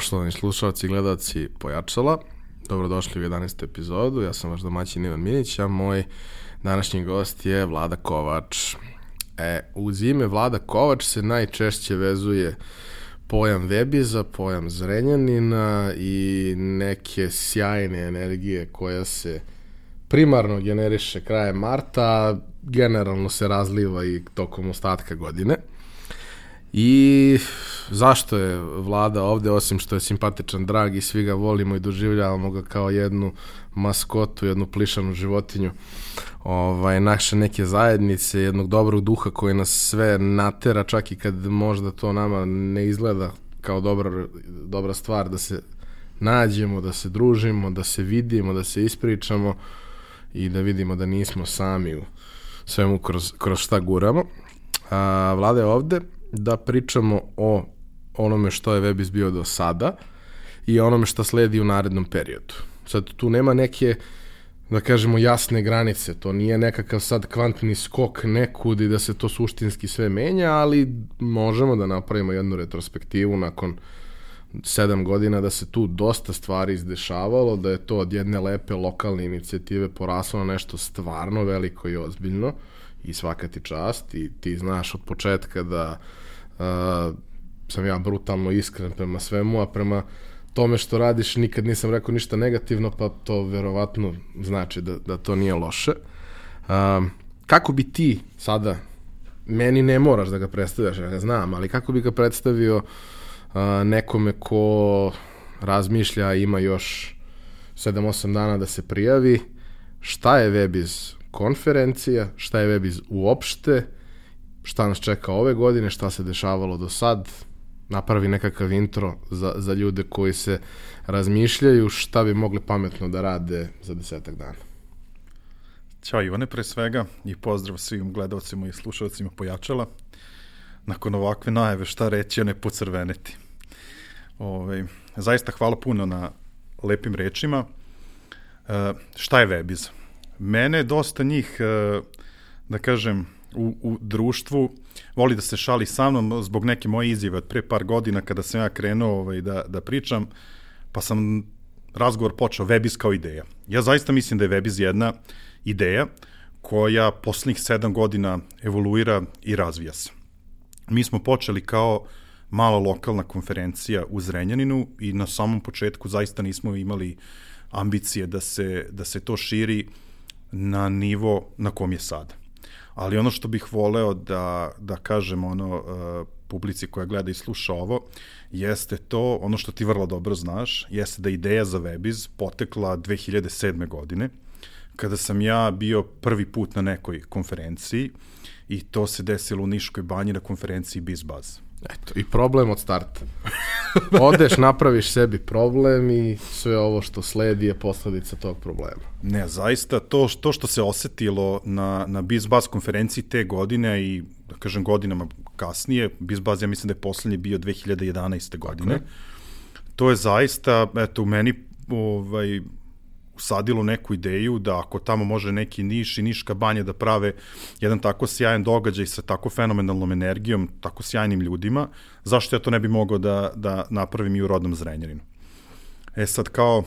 Poštovani slušalci i gledalci Pojačala, dobrodošli u 11. epizodu. Ja sam vaš domaćin Ivan Minić, a moj današnji gost je Vlada Kovač. E, uz ime Vlada Kovač se najčešće vezuje pojam Webiza, pojam Zrenjanina i neke sjajne energije koja se primarno generiše krajem marta, generalno se razliva i tokom ostatka godine. I zašto je vlada ovde, osim što je simpatičan, drag i svi ga volimo i doživljavamo ga kao jednu maskotu, jednu plišanu životinju ovaj, naše neke zajednice, jednog dobrog duha koji nas sve natera, čak i kad možda to nama ne izgleda kao dobra, dobra stvar, da se nađemo, da se družimo, da se vidimo, da se ispričamo i da vidimo da nismo sami u svemu kroz, kroz šta guramo. A, vlada je ovde, da pričamo o onome što je Webis bio do sada i onome što sledi u narednom periodu. Sad tu nema neke da kažemo jasne granice, to nije nekakav sad kvantni skok nekud i da se to suštinski sve menja, ali možemo da napravimo jednu retrospektivu nakon sedam godina da se tu dosta stvari izdešavalo, da je to od jedne lepe lokalne inicijative poraslo na nešto stvarno veliko i ozbiljno i svaka ti čast i ti znaš od početka da sam ja brutalno iskren prema svemu, a prema tome što radiš nikad nisam rekao ništa negativno, pa to verovatno znači da, da to nije loše. Uh, kako bi ti sada, meni ne moraš da ga predstavljaš, ja ga znam, ali kako bi ga predstavio uh, nekome ko razmišlja, ima još 7-8 dana da se prijavi, šta je Webiz konferencija, šta je Webiz uopšte, šta nas čeka ove godine, šta se dešavalo do sad, napravi nekakav intro za, za ljude koji se razmišljaju šta bi mogli pametno da rade za desetak dana. Ćao Ivane pre svega i pozdrav svim gledalcima i slušalcima Pojačala. Nakon ovakve najave šta reći, a ne pocrveneti. Ove, ovaj, zaista hvala puno na lepim rečima. E, šta je Webiz? Mene dosta njih, e, da kažem, u, u društvu voli da se šali sa mnom zbog neke moje izjave od pre par godina kada sam ja krenuo ovaj, da, da pričam, pa sam razgovor počeo Webiz kao ideja. Ja zaista mislim da je Webiz jedna ideja koja poslednjih sedam godina evoluira i razvija se. Mi smo počeli kao mala lokalna konferencija u Zrenjaninu i na samom početku zaista nismo imali ambicije da se, da se to širi na nivo na kom je sada ali ono što bih voleo da, da kažem ono, uh, publici koja gleda i sluša ovo, jeste to, ono što ti vrlo dobro znaš, jeste da ideja za Webiz potekla 2007. godine, kada sam ja bio prvi put na nekoj konferenciji i to se desilo u Niškoj banji na konferenciji BizBuzz. Eto, i problem od starta. Odeš, napraviš sebi problem i sve ovo što sledi je posledica tog problema. Ne, zaista, to, to što se osetilo na, na BizBuzz konferenciji te godine i, da kažem, godinama kasnije, BizBuzz ja mislim da je poslednji bio 2011. godine, okay. to je zaista, eto, u meni ovaj, usadilo neku ideju da ako tamo može neki Niš i Niška banja da prave jedan tako sjajan događaj sa tako fenomenalnom energijom, tako sjajnim ljudima, zašto ja to ne bi mogao da, da napravim i u rodnom Zrenjaninu? E sad, kao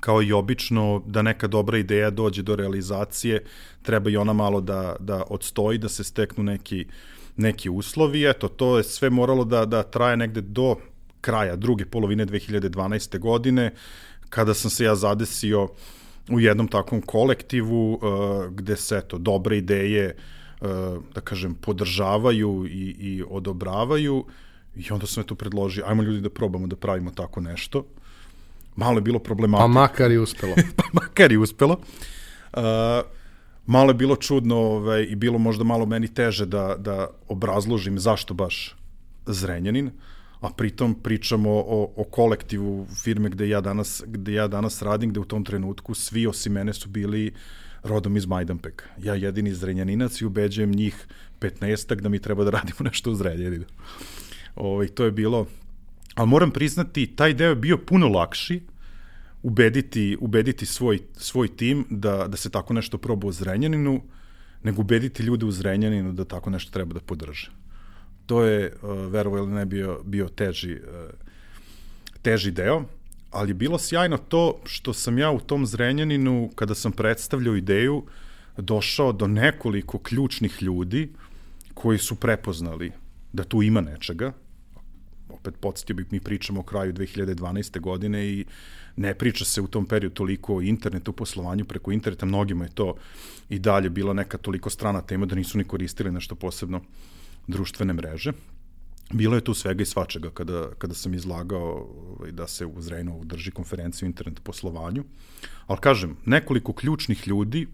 kao i obično, da neka dobra ideja dođe do realizacije, treba i ona malo da, da odstoji, da se steknu neki, neki uslovi. Eto, to je sve moralo da, da traje negde do kraja druge polovine 2012. godine kada sam se ja zadesio u jednom takvom kolektivu uh, gde se eto dobre ideje uh, da kažem podržavaju i, i odobravaju i onda sam eto predložio ajmo ljudi da probamo da pravimo tako nešto malo je bilo problematiko. Pa makar i uspelo. pa makar i uspelo. Uh, malo je bilo čudno ovaj, i bilo možda malo meni teže da, da obrazložim zašto baš Zrenjanin. Uh, a pritom pričamo o, o kolektivu firme gde ja, danas, gde ja danas radim, gde u tom trenutku svi osim mene su bili rodom iz Majdanpeka. Ja jedini zrenjaninac i ubeđujem njih 15 da mi treba da radimo nešto u Zrenjaninu. Ovaj, to je bilo, ali moram priznati, taj deo je bio puno lakši, ubediti, ubediti svoj, svoj tim da, da se tako nešto proba u Zrenjaninu, nego ubediti ljude u Zrenjaninu da tako nešto treba da podrže to je, uh, verovo ili ne, bio, bio teži, uh, teži deo, ali je bilo sjajno to što sam ja u tom Zrenjaninu, kada sam predstavljao ideju, došao do nekoliko ključnih ljudi koji su prepoznali da tu ima nečega. Opet podsjetio bih, mi pričamo o kraju 2012. godine i ne priča se u tom periodu toliko o internetu, poslovanju preko interneta, mnogima je to i dalje bila neka toliko strana tema da nisu ni koristili nešto posebno društvene mreže. Bilo je tu svega i svačega kada, kada sam izlagao ovaj, da se u Zrejnovu drži konferenciju o internet poslovanju. Ali kažem, nekoliko ključnih ljudi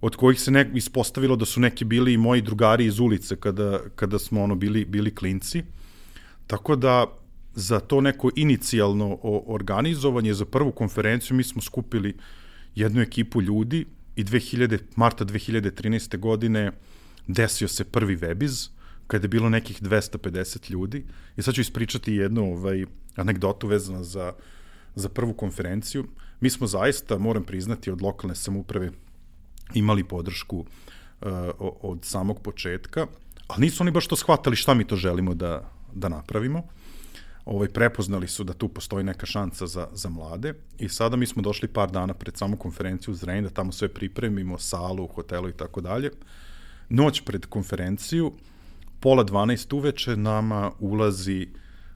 od kojih se ne, ispostavilo da su neki bili i moji drugari iz ulice kada, kada smo ono bili, bili klinci. Tako da za to neko inicijalno organizovanje, za prvu konferenciju mi smo skupili jednu ekipu ljudi i 2000, marta 2013. godine desio se prvi webiz, kada je bilo nekih 250 ljudi. I sad ću ispričati jednu ovaj, anegdotu vezano za, za prvu konferenciju. Mi smo zaista, moram priznati, od lokalne samuprave imali podršku uh, od samog početka, ali nisu oni baš to shvatali šta mi to želimo da, da napravimo. Ovaj, prepoznali su da tu postoji neka šansa za, za mlade i sada mi smo došli par dana pred samu konferenciju u Zrenj da tamo sve pripremimo, salu, hotelu i tako dalje. Noć pred konferenciju, pola 12 uveče nama ulazi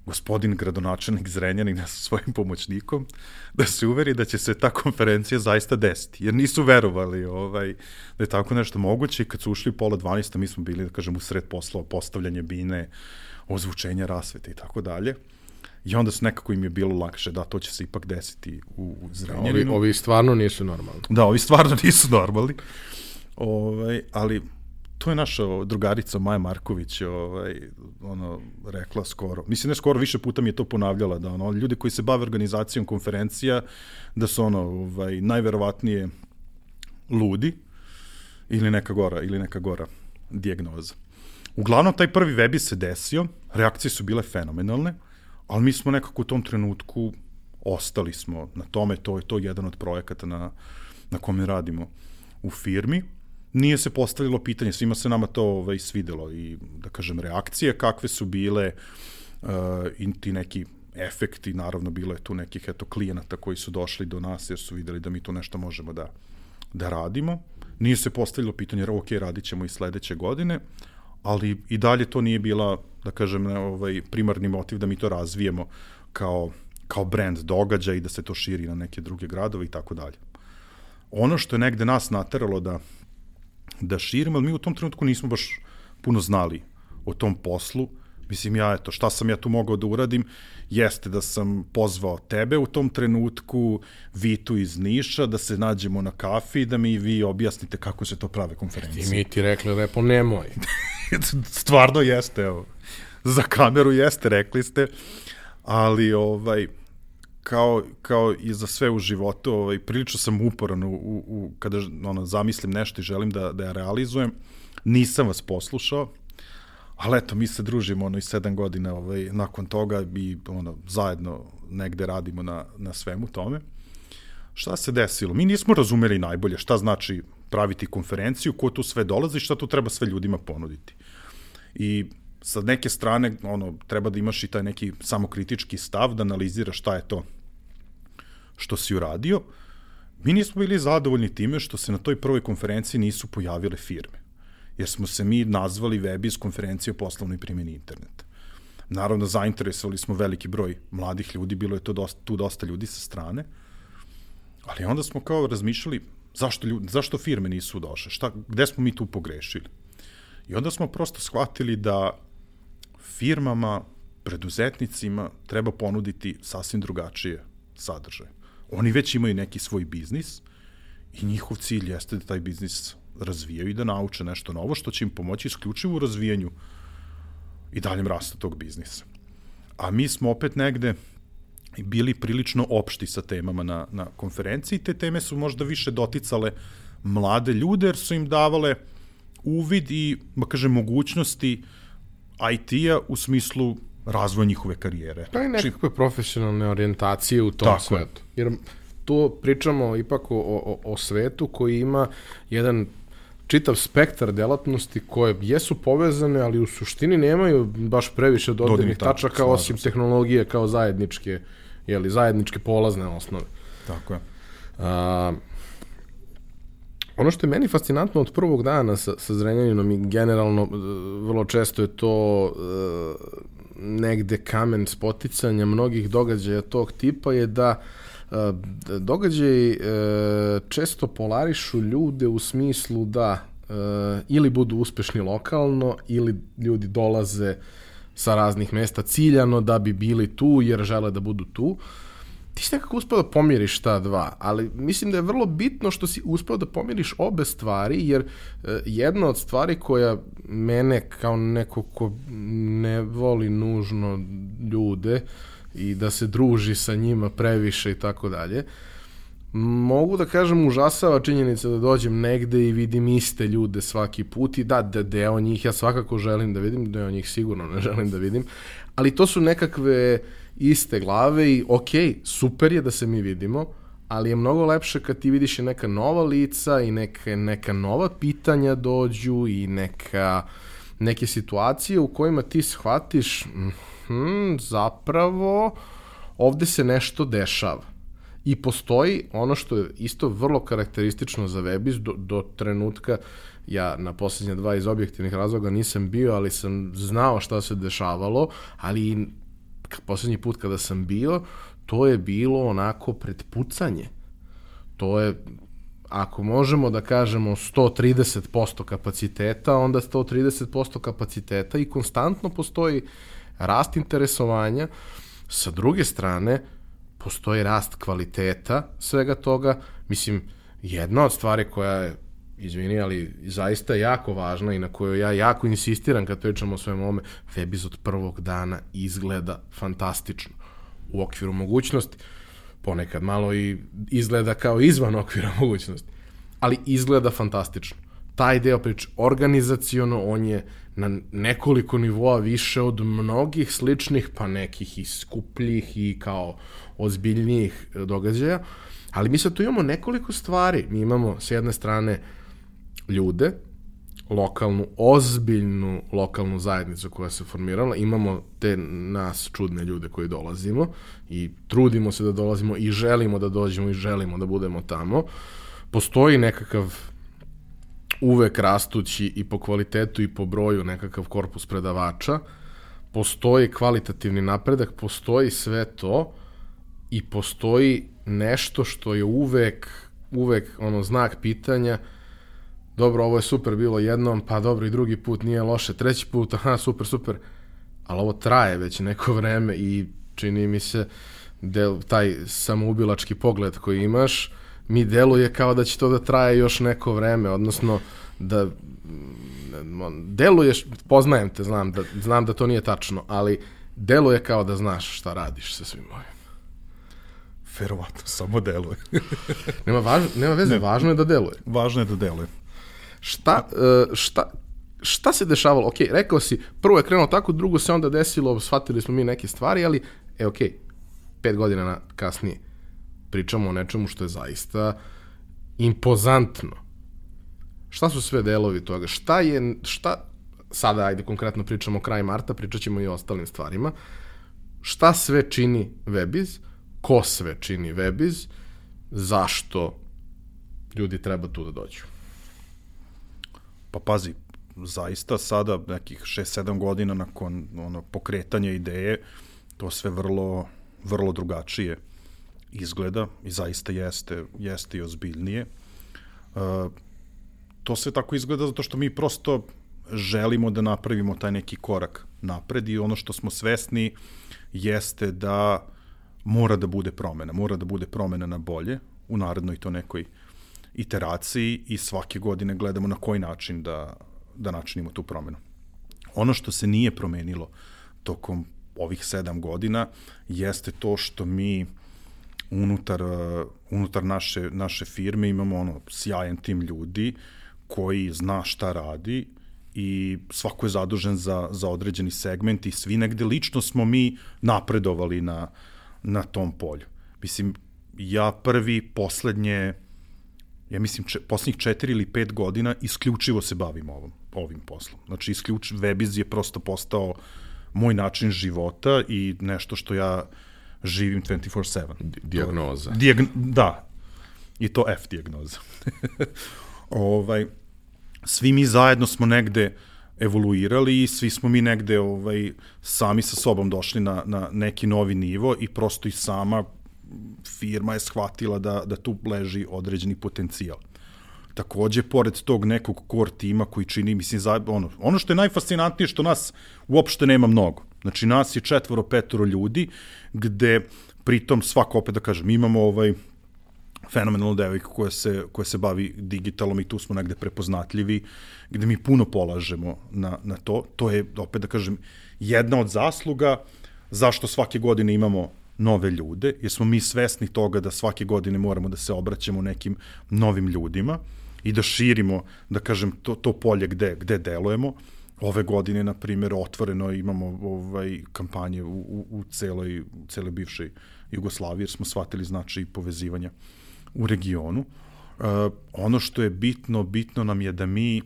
gospodin gradonačelnik Zrenjanina sa svojim pomoćnikom da se uveri da će se ta konferencija zaista desiti, jer nisu verovali ovaj, da je tako nešto moguće i kad su ušli u pola 12, mi smo bili, da kažem, u sred poslova, postavljanje bine, ozvučenja rasvete i tako dalje. I onda su nekako im je bilo lakše da to će se ipak desiti u, u Zrenjaninu. Ovi, ovi stvarno nisu normalni. Da, ovi stvarno nisu normalni. Ovaj, ali to je naša drugarica Maja Marković ovaj, ono, rekla skoro. Mislim, ne skoro, više puta mi je to ponavljala, da ono, ljudi koji se bave organizacijom konferencija, da su ono, ovaj, najverovatnije ludi ili neka gora, ili neka gora dijagnoza. Uglavnom, taj prvi webi se desio, reakcije su bile fenomenalne, ali mi smo nekako u tom trenutku ostali smo na tome, to je to jedan od projekata na, na kome radimo u firmi nije se postavilo pitanje, svima se nama to ovaj, svidelo i, da kažem, reakcije kakve su bile uh, i ti neki efekti, naravno bilo je tu nekih eto klijenata koji su došli do nas jer su videli da mi tu nešto možemo da, da radimo. Nije se postavilo pitanje, ok, radit ćemo i sledeće godine, ali i dalje to nije bila, da kažem, ovaj, primarni motiv da mi to razvijemo kao, kao brand događa i da se to širi na neke druge gradove i tako dalje. Ono što je negde nas nateralo da da širimo, ali mi u tom trenutku nismo baš puno znali o tom poslu. Mislim, ja, eto, šta sam ja tu mogao da uradim, jeste da sam pozvao tebe u tom trenutku, Vitu iz Niša, da se nađemo na kafi i da mi vi objasnite kako se to prave konferencije. I mi ti rekli lepo nemoj. Stvarno jeste, evo. Za kameru jeste, rekli ste, ali ovaj, kao, kao i za sve u životu, ovaj, prilično sam uporan u, u, u, kada ono, zamislim nešto i želim da, da ja realizujem. Nisam vas poslušao, ali eto, mi se družimo ono i sedam godina ovaj, nakon toga i ono, zajedno negde radimo na, na svemu tome. Šta se desilo? Mi nismo razumeli najbolje šta znači praviti konferenciju, ko tu sve dolazi, šta tu treba sve ljudima ponuditi. I sa neke strane ono treba da imaš i taj neki samokritički stav da analiziraš šta je to što si uradio. Mi nismo bili zadovoljni time što se na toj prvoj konferenciji nisu pojavile firme. Jer smo se mi nazvali Webiz konferencija o poslovnoj primjeni interneta. Naravno, zainteresovali smo veliki broj mladih ljudi, bilo je to dosta, tu dosta ljudi sa strane, ali onda smo kao razmišljali zašto, ljudi, zašto firme nisu došle, šta, gde smo mi tu pogrešili. I onda smo prosto shvatili da firmama, preduzetnicima treba ponuditi sasvim drugačije sadržaje. Oni već imaju neki svoj biznis i njihov cilj jeste da taj biznis razvijaju i da nauče nešto novo što će im pomoći isključivo u razvijanju i daljem rastu tog biznisa. A mi smo opet negde bili prilično opšti sa temama na, na konferenciji. Te teme su možda više doticale mlade ljude jer su im davale uvid i, ba kažem, mogućnosti IT-a u smislu razvoja njihove karijere. Pa i nekakve profesionalne orijentacije u tom Tako svetu. Jer tu pričamo ipak o, o, o svetu koji ima jedan čitav spektar delatnosti koje jesu povezane, ali u suštini nemaju baš previše dodirnih tačaka, osim tehnologije kao zajedničke jeli, zajedničke polazne osnove. Tako je. A, ono što je meni fascinantno od prvog dana sa, sa Zrenjaninom i generalno e, vrlo često je to e, negde kamen spoticanja mnogih događaja tog tipa je da e, događaji često polarišu ljude u smislu da ili budu uspešni lokalno ili ljudi dolaze sa raznih mesta ciljano da bi bili tu jer žele da budu tu. Uh, ti si nekako uspeo da pomiriš ta dva, ali mislim da je vrlo bitno što si uspeo da pomiriš obe stvari, jer e, jedna od stvari koja mene kao neko ko ne voli nužno ljude i da se druži sa njima previše i tako dalje, mogu da kažem užasava činjenica da dođem negde i vidim iste ljude svaki put i da, da deo njih ja svakako želim da vidim, deo njih sigurno ne želim da vidim, ali to su nekakve uh, iste glave i ok, super je da se mi vidimo, ali je mnogo lepše kad ti vidiš i neka nova lica i neka, neka nova pitanja dođu i neka, neke situacije u kojima ti shvatiš mm, zapravo ovde se nešto dešava. I postoji ono što je isto vrlo karakteristično za Webis do, do trenutka, ja na poslednje dva iz objektivnih razloga nisam bio, ali sam znao šta se dešavalo, ali poslednji put kada sam bio, to je bilo onako pred pucanje. To je, ako možemo da kažemo 130% kapaciteta, onda 130% kapaciteta i konstantno postoji rast interesovanja. Sa druge strane, postoji rast kvaliteta svega toga. Mislim, jedna od stvari koja je izvini, ali zaista jako važna i na kojoj ja jako insistiram kad pričamo o svem ovome, Webiz od prvog dana izgleda fantastično u okviru mogućnosti, ponekad malo i izgleda kao izvan okvira mogućnosti, ali izgleda fantastično. Taj deo prič organizaciono, on je na nekoliko nivoa više od mnogih sličnih, pa nekih i skupljih i kao ozbiljnijih događaja, ali mi sad tu imamo nekoliko stvari. Mi imamo s jedne strane uh, ljude, lokalnu, ozbiljnu lokalnu zajednicu koja se formirala, imamo te nas čudne ljude koji dolazimo i trudimo se da dolazimo i želimo da dođemo i želimo da budemo tamo. Postoji nekakav uvek rastući i po kvalitetu i po broju nekakav korpus predavača, postoji kvalitativni napredak, postoji sve to i postoji nešto što je uvek, uvek ono znak pitanja – dobro, ovo je super bilo jednom, pa dobro i drugi put nije loše, treći put, aha, super, super, ali ovo traje već neko vreme i čini mi se del, taj samoubilački pogled koji imaš, mi deluje kao da će to da traje još neko vreme, odnosno da deluješ, poznajem te, znam da, znam da to nije tačno, ali deluje kao da znaš šta radiš sa svim ovim. Verovatno, samo deluje. nema, važ, nema veze, ne, važno je da deluje. Važno je da deluje. Šta, e, šta, šta se dešavalo? Ok, rekao si, prvo je krenulo tako, drugo se onda desilo, shvatili smo mi neke stvari, ali, e, ok, pet godina na, kasnije pričamo o nečemu što je zaista impozantno. Šta su sve delovi toga? Šta je, šta, sada ajde konkretno pričamo o kraju marta, pričat ćemo i o ostalim stvarima. Šta sve čini Webiz? Ko sve čini Webiz? Zašto ljudi treba tu da dođu? Pa pazi, zaista sada nekih 6-7 godina nakon ono, pokretanja ideje, to sve vrlo, vrlo drugačije izgleda i zaista jeste, jeste i ozbiljnije. Uh, to sve tako izgleda zato što mi prosto želimo da napravimo taj neki korak napred i ono što smo svesni jeste da mora da bude promena, mora da bude promena na bolje u narednoj to nekoj uh, iteraciji i svake godine gledamo na koji način da, da načinimo tu promenu. Ono što se nije promenilo tokom ovih sedam godina jeste to što mi unutar, unutar naše, naše firme imamo ono sjajan tim ljudi koji zna šta radi i svako je zadužen za, za određeni segment i svi negde lično smo mi napredovali na, na tom polju. Mislim, ja prvi, poslednje ja mislim, če, poslednjih četiri ili pet godina isključivo se bavim ovom, ovim poslom. Znači, isključ, Webiz je prosto postao moj način života i nešto što ja živim 24-7. Dijagnoza. Dijagn da, i to F dijagnoza. ovaj, svi mi zajedno smo negde evoluirali i svi smo mi negde ovaj, sami sa sobom došli na, na neki novi nivo i prosto i sama firma je shvatila da, da tu leži određeni potencijal. Takođe, pored tog nekog core tima koji čini, mislim, za, ono, ono što je najfascinantnije što nas uopšte nema mnogo. Znači, nas je četvoro, petoro ljudi, gde pritom svako, opet da kažem, imamo ovaj fenomenalnu devojku koja se, koja se bavi digitalom i tu smo negde prepoznatljivi, gde mi puno polažemo na, na to. To je, opet da kažem, jedna od zasluga zašto svake godine imamo nove ljude, jer smo mi svesni toga da svake godine moramo da se obraćamo nekim novim ljudima i da širimo, da kažem, to, to polje gde, gde delujemo. Ove godine, na primjer, otvoreno imamo ovaj, kampanje u, u, u celoj, u celoj bivšoj Jugoslaviji, jer smo shvatili značaj povezivanja u regionu. Uh, ono što je bitno, bitno nam je da mi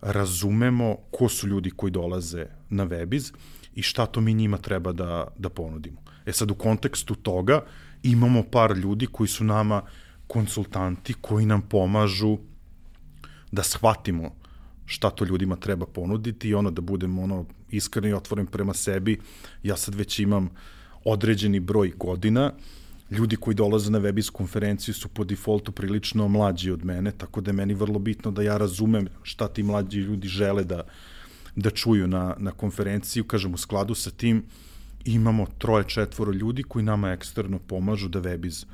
razumemo ko su ljudi koji dolaze na Webiz i šta to mi njima treba da, da ponudimo. E sad, u kontekstu toga imamo par ljudi koji su nama konsultanti, koji nam pomažu da shvatimo šta to ljudima treba ponuditi i ono da budem ono iskren i otvoren prema sebi. Ja sad već imam određeni broj godina, ljudi koji dolaze na webis konferenciju su po defaultu prilično mlađi od mene, tako da je meni vrlo bitno da ja razumem šta ti mlađi ljudi žele da, da čuju na, na konferenciju. Kažem, u skladu sa tim imamo troje, četvoro ljudi koji nama eksterno pomažu da webiz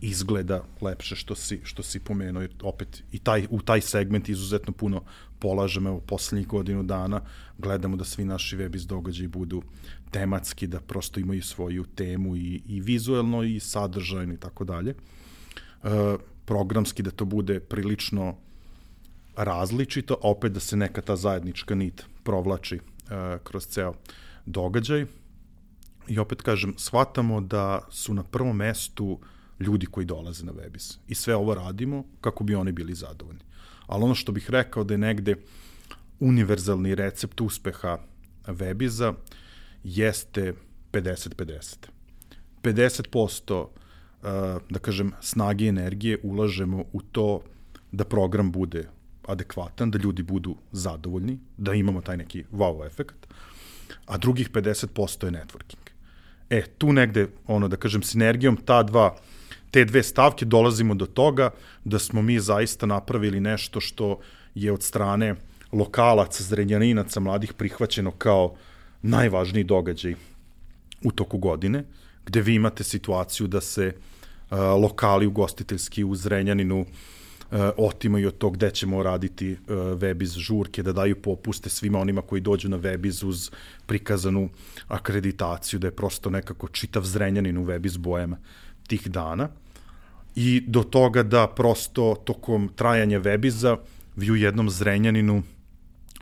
izgleda lepše što si, što si pomenuo, jer opet i taj, u taj segment izuzetno puno polažemo, evo, poslednjih godinu dana gledamo da svi naši webiz događaji budu tematski, da prosto imaju svoju temu i, i vizuelno i sadržajno i tako dalje. E, programski da to bude prilično različito, opet da se neka ta zajednička nit provlači e, kroz ceo događaj. I opet kažem, shvatamo da su na prvom mestu ljudi koji dolaze na Webis. I sve ovo radimo kako bi oni bili zadovoljni. Ali ono što bih rekao da je negde univerzalni recept uspeha Webiza jeste 50-50. 50%, da kažem, snage i energije ulažemo u to da program bude adekvatan, da ljudi budu zadovoljni, da imamo taj neki wow efekt, a drugih 50% je networking. E, tu negde, ono, da kažem, sinergijom ta dva, te dve stavke dolazimo do toga da smo mi zaista napravili nešto što je od strane lokalaca, zrenjaninaca, mladih prihvaćeno kao najvažniji događaj u toku godine, gde vi imate situaciju da se uh, lokali ugostiteljski u Zrenjaninu uh, otimaju od to gde ćemo raditi uh, webiz žurke, da daju popuste svima onima koji dođu na webiz uz prikazanu akreditaciju, da je prosto nekako čitav Zrenjanin u webiz bojama tih dana i do toga da prosto tokom trajanja webiza vi u jednom Zrenjaninu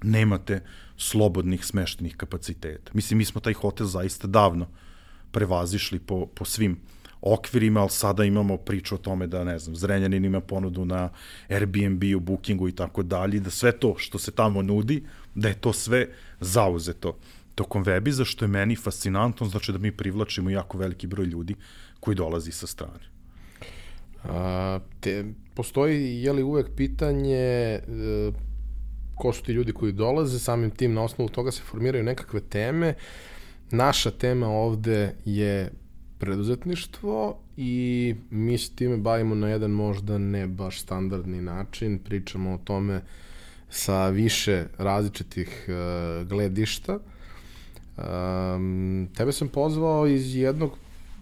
nemate slobodnih smeštenih kapaciteta. Mislim, mi smo taj hotel zaista davno prevazišli po, po svim okvirima, ali sada imamo priču o tome da, ne znam, Zrenjanin ima ponudu na Airbnb-u, Bookingu i tako dalje, da sve to što se tamo nudi, da je to sve zauzeto tokom webiza, što je meni fascinantno, znači da mi privlačimo jako veliki broj ljudi koji dolazi sa strane. A, te, postoji, je li uvek pitanje e, ko su ti ljudi koji dolaze, samim tim na osnovu toga se formiraju nekakve teme. Naša tema ovde je preduzetništvo i mi se time bavimo na jedan možda ne baš standardni način, pričamo o tome sa više različitih uh, gledišta. Um, tebe sam pozvao iz jednog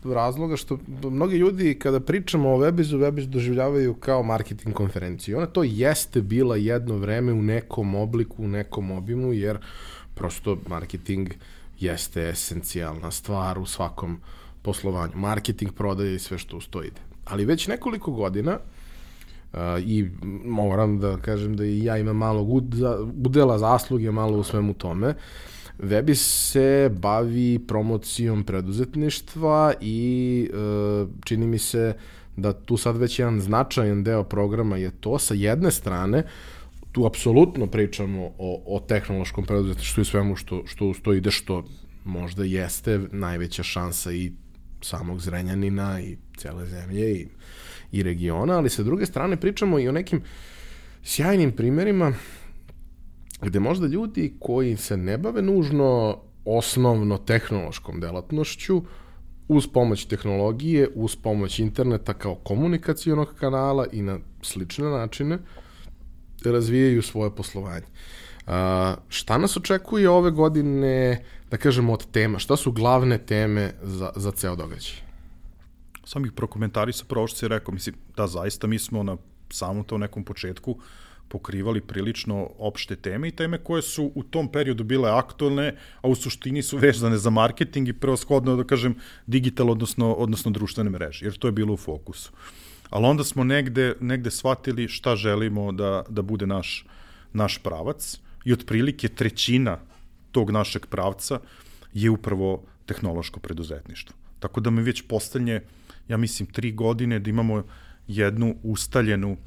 razloga što mnogi ljudi kada pričamo o Webizu, Webiz doživljavaju kao marketing konferenciju. Ona to jeste bila jedno vreme u nekom obliku, u nekom obimu, jer prosto marketing jeste esencijalna stvar u svakom poslovanju. Marketing, prodaje i sve što uz to ide. Ali već nekoliko godina Uh, i moram da kažem da i ja imam malo udela zasluge malo u svemu tome. Uh, Webi se bavi promocijom preduzetništva i e, čini mi se da tu sad već jedan značajan deo programa je to. Sa jedne strane, tu apsolutno pričamo o, o tehnološkom preduzetništvu i svemu što, što uz ide, što možda jeste najveća šansa i samog Zrenjanina i cele zemlje i, i regiona, ali sa druge strane pričamo i o nekim sjajnim primerima gde možda ljudi koji se ne bave nužno osnovno tehnološkom delatnošću, uz pomoć tehnologije, uz pomoć interneta kao komunikacijonog kanala i na slične načine razvijaju svoje poslovanje. A, šta nas očekuje ove godine, da kažemo, od tema? Šta su glavne teme za, za ceo događaj? Sam bih prokomentarisao pravo što si rekao, mislim, da zaista mi smo na samom to nekom početku pokrivali prilično opšte teme i teme koje su u tom periodu bile aktualne, a u suštini su vezane za marketing i preoshodno, da kažem, digital, odnosno, odnosno društvene mreže, jer to je bilo u fokusu. Ali onda smo negde, negde shvatili šta želimo da, da bude naš, naš pravac i otprilike trećina tog našeg pravca je upravo tehnološko preduzetništvo. Tako da me već postavlje, ja mislim, tri godine da imamo jednu ustaljenu uh,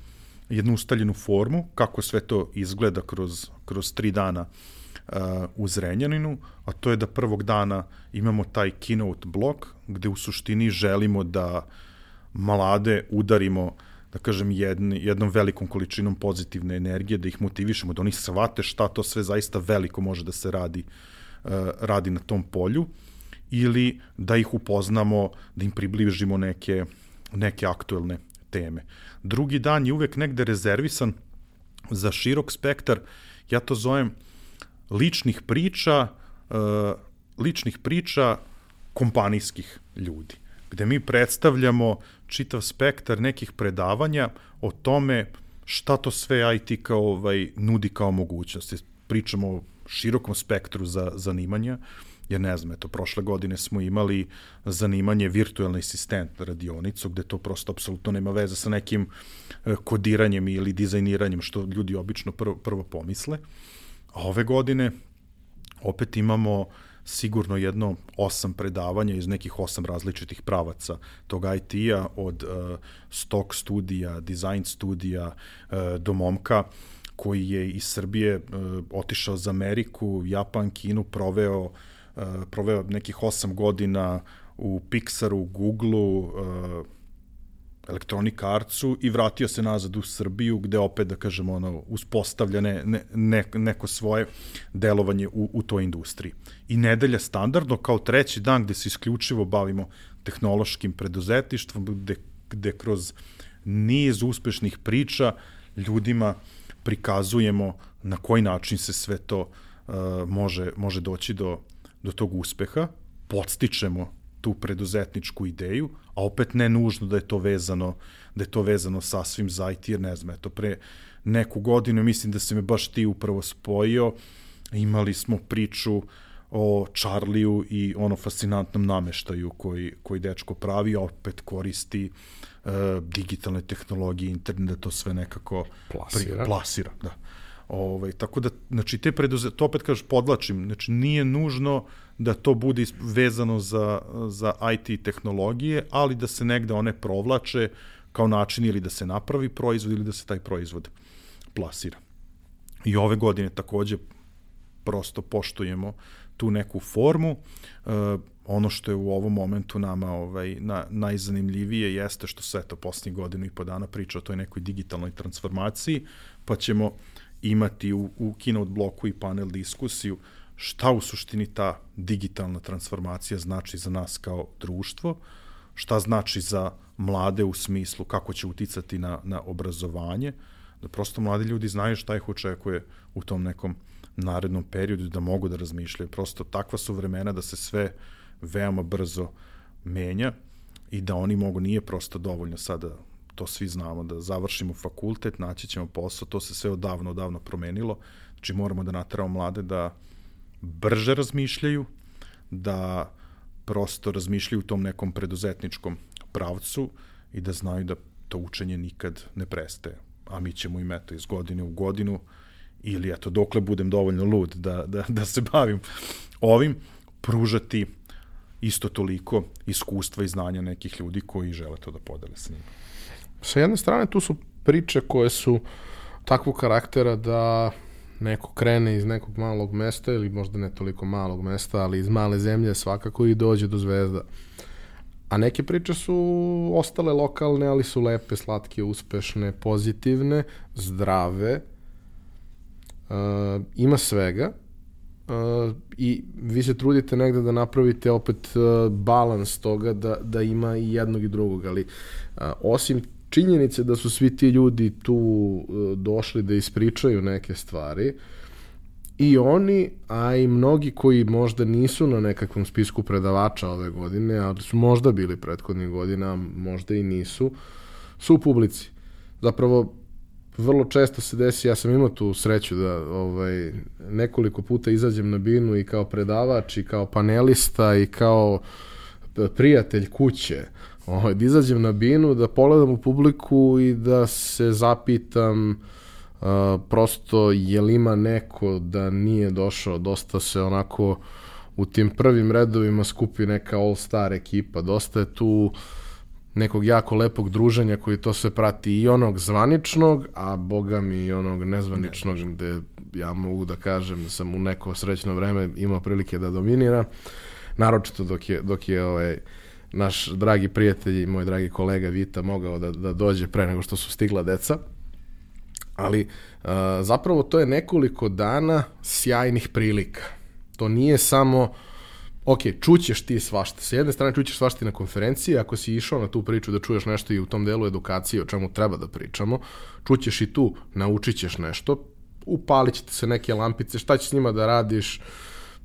jednu ustaljenu formu, kako sve to izgleda kroz, kroz tri dana uh, u Zrenjaninu, a to je da prvog dana imamo taj keynote blok, gde u suštini želimo da mlade udarimo da kažem, jedn, jednom velikom količinom pozitivne energije, da ih motivišemo, da oni shvate šta to sve zaista veliko može da se radi, uh, radi na tom polju, ili da ih upoznamo, da im približimo neke, neke aktuelne teme. Drugi dan je uvek negde rezervisan za širok spektar, ja to zovem ličnih priča, uh, ličnih priča kompanijskih ljudi, gde mi predstavljamo čitav spektar nekih predavanja o tome šta to sve IT kao ovaj, nudi kao mogućnosti. Pričamo o širokom spektru za zanimanja, uh, jer ne znam, eto, prošle godine smo imali zanimanje virtualni asistent na radionicu, gde to prosto apsolutno nema veze sa nekim e, kodiranjem ili dizajniranjem, što ljudi obično prvo, prvo pomisle. A ove godine opet imamo sigurno jedno osam predavanja iz nekih osam različitih pravaca tog IT-a, od uh, stock studija, design studija, uh, do momka koji je iz Srbije uh, otišao za Ameriku, Japan, Kinu, proveo uh, proveo nekih 8 godina u Pixaru, Googleu, uh, Electronic Artsu i vratio se nazad u Srbiju gde opet, da kažemo, ono, uspostavlja ne, ne, ne, neko svoje delovanje u, u toj industriji. I nedelja standardno kao treći dan gde se isključivo bavimo tehnološkim preduzetništvom, gde, gde kroz niz uspešnih priča ljudima prikazujemo na koji način se sve to uh, može, može doći do do tog uspeha, podstičemo tu preduzetničku ideju, a opet ne nužno da je to vezano da je to vezano sasvim za IT, jer ne znam, eto pre neku godinu, mislim da se me baš ti upravo spojio, imali smo priču o Charliju i ono fascinantnom nameštaju koji, koji dečko pravi, opet koristi uh, digitalne tehnologije, internet, da to sve nekako plasira. Pri, plasira da. Ovaj, tako da, znači, te preduzet, to opet kažeš, podlačim, znači, nije nužno da to bude vezano za, za IT tehnologije, ali da se negde one provlače kao način ili da se napravi proizvod ili da se taj proizvod plasira. I ove godine takođe prosto poštujemo tu neku formu. E, ono što je u ovom momentu nama ovaj, na, najzanimljivije jeste što se to posljednjih godinu i po dana priča o toj nekoj digitalnoj transformaciji, pa ćemo imati u, u keynote bloku i panel diskusiju šta u suštini ta digitalna transformacija znači za nas kao društvo, šta znači za mlade u smislu kako će uticati na, na obrazovanje, da prosto mladi ljudi znaju šta ih očekuje u tom nekom narednom periodu, da mogu da razmišljaju. Prosto takva su vremena da se sve veoma brzo menja i da oni mogu, nije prosto dovoljno sada to svi znamo, da završimo fakultet, naći ćemo posao, to se sve odavno, odavno promenilo, znači moramo da natramo mlade da brže razmišljaju, da prosto razmišljaju u tom nekom preduzetničkom pravcu i da znaju da to učenje nikad ne prestaje. A mi ćemo im eto iz godine u godinu ili eto dokle budem dovoljno lud da, da, da se bavim ovim, pružati isto toliko iskustva i znanja nekih ljudi koji žele to da podele sa njima. Sa jedne strane tu su priče koje su takvog karaktera da neko krene iz nekog malog mesta ili možda ne toliko malog mesta, ali iz male zemlje svakako i dođe do zvezda. A neke priče su ostale lokalne, ali su lepe, slatke, uspešne, pozitivne, zdrave. Uh, ima svega. Uh, I vi se trudite negde da napravite opet uh, balans toga da, da ima i jednog i drugog, ali uh, osim činjenice da su svi ti ljudi tu uh, došli da ispričaju neke stvari, uh, i oni, a i mnogi koji možda nisu na nekakvom spisku predavača ove godine, ali su možda bili prethodnih godina, možda i nisu, su u publici. Zapravo, vrlo često se desi, ja sam imao tu sreću da ovaj, nekoliko puta izađem na binu i kao predavač i kao panelista i kao prijatelj kuće, ovaj, da izađem na binu, da pogledam u publiku i da se zapitam uh, prosto je li ima neko da nije došao, dosta se onako u tim prvim redovima skupi neka all-star ekipa, dosta je tu nekog jako lepog druženja koji to sve prati i onog zvaničnog, a boga mi i onog nezvaničnog ne. gde ja mogu da kažem da sam u neko srećno vreme imao prilike da dominira, naročito dok je, dok je ovaj, naš dragi prijatelj i moj dragi kolega Vita mogao da, da dođe pre nego što su stigla deca ali uh, zapravo to je nekoliko dana sjajnih prilika. To nije samo ok, čućeš ti svašta. Sa jedne strane čućeš svašta na konferenciji, ako si išao na tu priču da čuješ nešto i u tom delu edukacije o čemu treba da pričamo, čućeš i tu, naučit ćeš nešto, upalit će se neke lampice, šta ćeš s njima da radiš,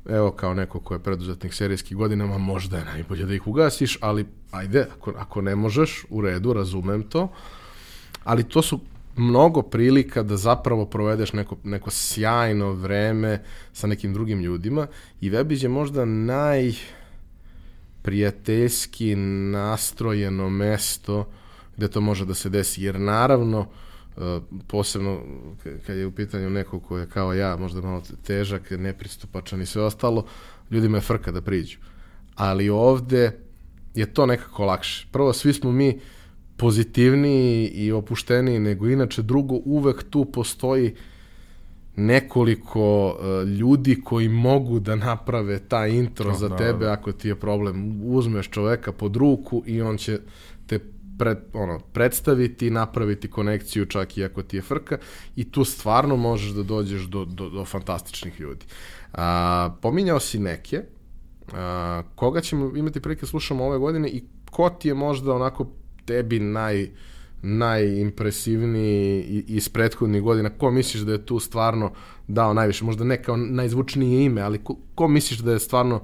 evo kao neko ko je preduzetnik serijskih godinama, možda je najbolje da ih ugasiš, ali ajde, ako, ako ne možeš, u redu, razumem to, ali to su mnogo prilika da zapravo provedeš neko, neko sjajno vreme sa nekim drugim ljudima i Webiz je možda naj prijateljski nastrojeno mesto gde to može da se desi, jer naravno e, posebno kad je u pitanju neko ko je kao ja, možda malo težak, nepristupačan i sve ostalo, ljudima je frka da priđu. Ali ovde je to nekako lakše. Prvo, svi smo mi uh, pozitivniji i opušteniji nego inače. Drugo, uvek tu postoji nekoliko uh, ljudi koji mogu da naprave taj intro to, za tebe da. ako ti je problem. Uzmeš čoveka pod ruku i on će pred, ono, predstaviti, napraviti konekciju čak i ako ti je frka i tu stvarno možeš da dođeš do, do, do fantastičnih ljudi. A, pominjao si neke, a, koga ćemo imati prilike da slušamo ove godine i ko ti je možda onako tebi naj najimpresivniji iz prethodnih godina, ko misliš da je tu stvarno dao najviše, možda ne kao najzvučnije ime, ali ko, ko misliš da je stvarno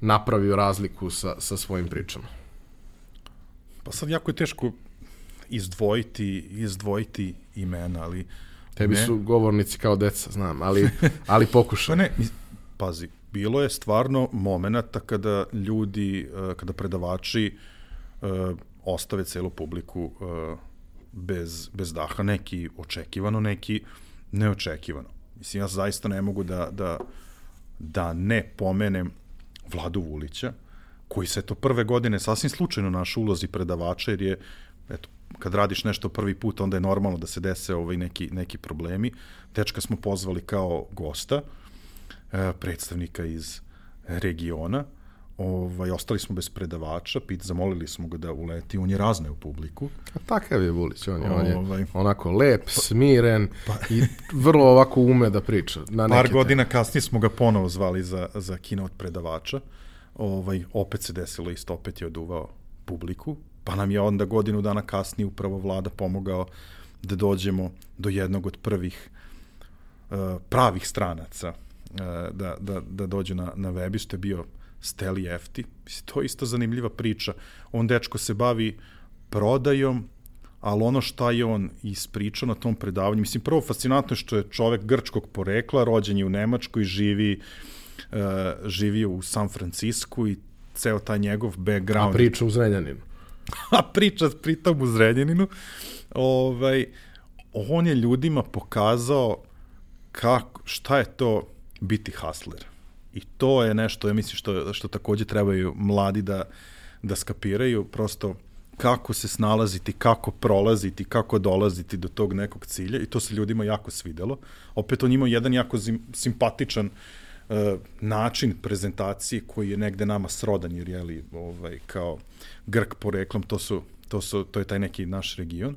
napravio razliku sa, sa svojim pričama? Pa sad jako je teško izdvojiti, izdvojiti imena, ali... Tebi ne... su govornici kao deca, znam, ali, ali pokušaj. pa ne, pazi, bilo je stvarno momenata kada ljudi, eh, kada predavači eh, ostave celu publiku uh, bez, bez daha, neki očekivano, neki neočekivano. Mislim, ja zaista ne mogu da, da, da ne pomenem Vladu Vulića, koji se to prve godine sasvim slučajno naš ulozi predavača, jer je, eto, kad radiš nešto prvi put, onda je normalno da se dese ovaj neki, neki problemi. Dečka smo pozvali kao gosta, eh, predstavnika iz regiona, ovaj, ostali smo bez predavača, pit, zamolili smo ga da uleti, on je razne u publiku. A takav je Vulić, on je, on je ovaj, onako lep, smiren pa, i vrlo ovako ume da priča. Na par godina teme. kasnije smo ga ponovo zvali za, za kino od predavača, ovaj, opet se desilo isto, opet je oduvao publiku, pa nam je onda godinu dana kasnije upravo vlada pomogao da dođemo do jednog od prvih uh, pravih stranaca uh, da, da, da dođe na, na webi, što je bio Steli Efti. To je isto zanimljiva priča. On dečko se bavi prodajom, ali ono šta je on ispričao na tom predavanju, mislim, prvo fascinantno je što je čovek grčkog porekla, rođen je u Nemačkoj, živi, uh, živi u San Francisku i ceo taj njegov background. A priča u Zrenjaninu. A priča pritom u Zrenjaninu. Ovaj, on je ljudima pokazao kako, šta je to biti hustler. I to je nešto, ja mislim, što, što takođe trebaju mladi da, da skapiraju, prosto kako se snalaziti, kako prolaziti, kako dolaziti do tog nekog cilja i to se ljudima jako svidelo. Opet on ima jedan jako simpatičan e, način prezentacije koji je negde nama srodan, jer je li, ovaj, kao Grk poreklom, to, su, to, su, to je taj neki naš region.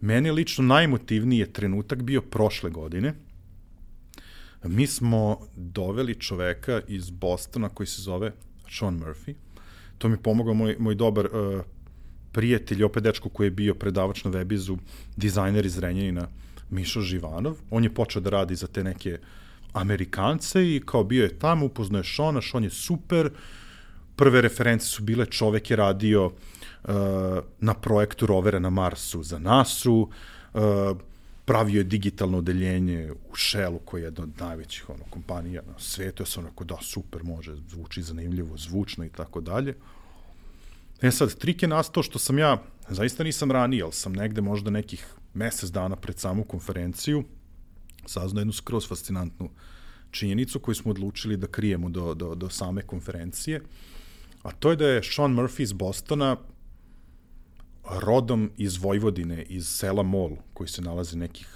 Meni lično najemotivniji je trenutak bio prošle godine. Mi smo doveli čoveka iz Bostona koji se zove Sean Murphy. To mi pomogao moj, moj dobar uh, prijatelj, opet dečko koji je bio predavač na Webizu, dizajner iz Renjanina, Mišo Živanov. On je počeo da radi za te neke Amerikance i kao bio je tamo, upoznao je Šona, Šon je super. Prve reference su bile, čovek je radio uh, na projektu rovera na Marsu za NASA-u, uh, pravio je digitalno odeljenje u Shellu, koji je jedna od najvećih ono, kompanija na svetu, ja sam onako, da, super, može, zvuči zanimljivo, zvučno i tako dalje. E sad, trik je nastao što sam ja, zaista nisam ranije, ali sam negde možda nekih mesec dana pred samu konferenciju saznao jednu skroz fascinantnu činjenicu koju smo odlučili da krijemo do, do, do same konferencije, a to je da je Sean Murphy iz Bostona rodom iz Vojvodine, iz sela Mol, koji se nalazi nekih,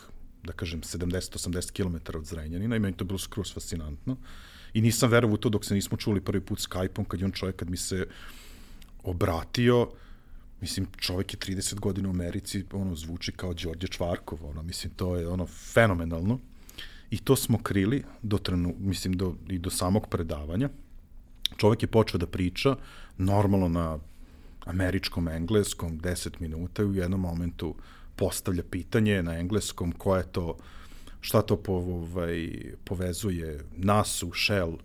da kažem, 70-80 km od Zrenjanina i meni to bilo skroz fascinantno. I nisam verovao u to dok se nismo čuli prvi put Skype-om, kad je on čovjek, kad mi se obratio, mislim, čovjek je 30 godina u Americi, ono, zvuči kao Đorđe Čvarkov, ono, mislim, to je, ono, fenomenalno. I to smo krili do trenu, mislim, do, i do samog predavanja. Čovjek je počeo da priča, normalno na američkom engleskom 10 minuta i u jednom momentu postavlja pitanje na engleskom koja je to šta to po, ovaj, povezuje NASU, Shell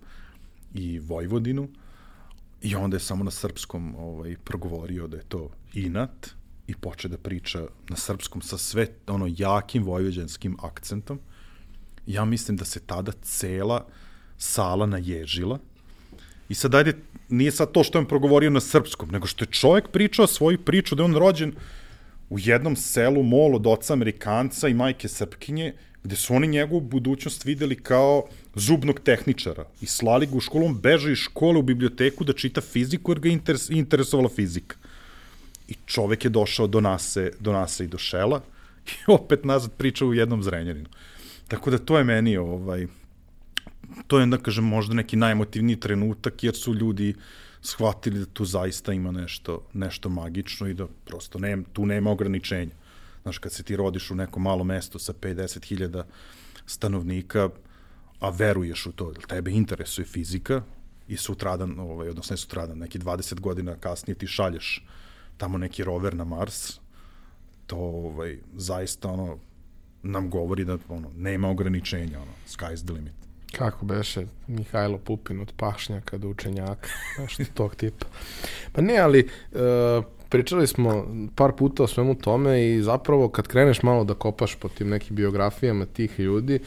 i Vojvodinu i onda je samo na srpskom ovaj, progovorio da je to inat i poče da priča na srpskom sa sve ono jakim vojvođanskim akcentom. Ja mislim da se tada cela sala naježila I sad ajde, nije sad to što je on progovorio na srpskom, nego što je čovjek pričao svoju priču da je on rođen u jednom selu mol od oca Amerikanca i majke Srpkinje, gde su oni njegovu budućnost videli kao zubnog tehničara i slali ga u školu, on beže iz škole u biblioteku da čita fiziku jer ga interes, interesovala fizika. I čovek je došao do nase, do nase i do šela i opet nazad priča u jednom zrenjaninu. Tako da to je meni ovaj, to je, da kažem, možda neki najemotivniji trenutak, jer su ljudi shvatili da tu zaista ima nešto, nešto magično i da prosto ne, tu nema ograničenja. Znaš, kad se ti rodiš u neko malo mesto sa 50.000 stanovnika, a veruješ u to, tebe interesuje fizika i sutradan, ovaj, odnosno ne sutradan, neki 20 godina kasnije ti šalješ tamo neki rover na Mars, to ovaj, zaista ono, nam govori da ono, nema ograničenja, ono, sky's the limit. Kako beše Mihajlo Pupin od pašnjaka do učenjaka, nešto tog tipa. Pa ne, ali e, pričali smo par puta o svemu tome i zapravo kad kreneš malo da kopaš po tim nekim biografijama tih ljudi,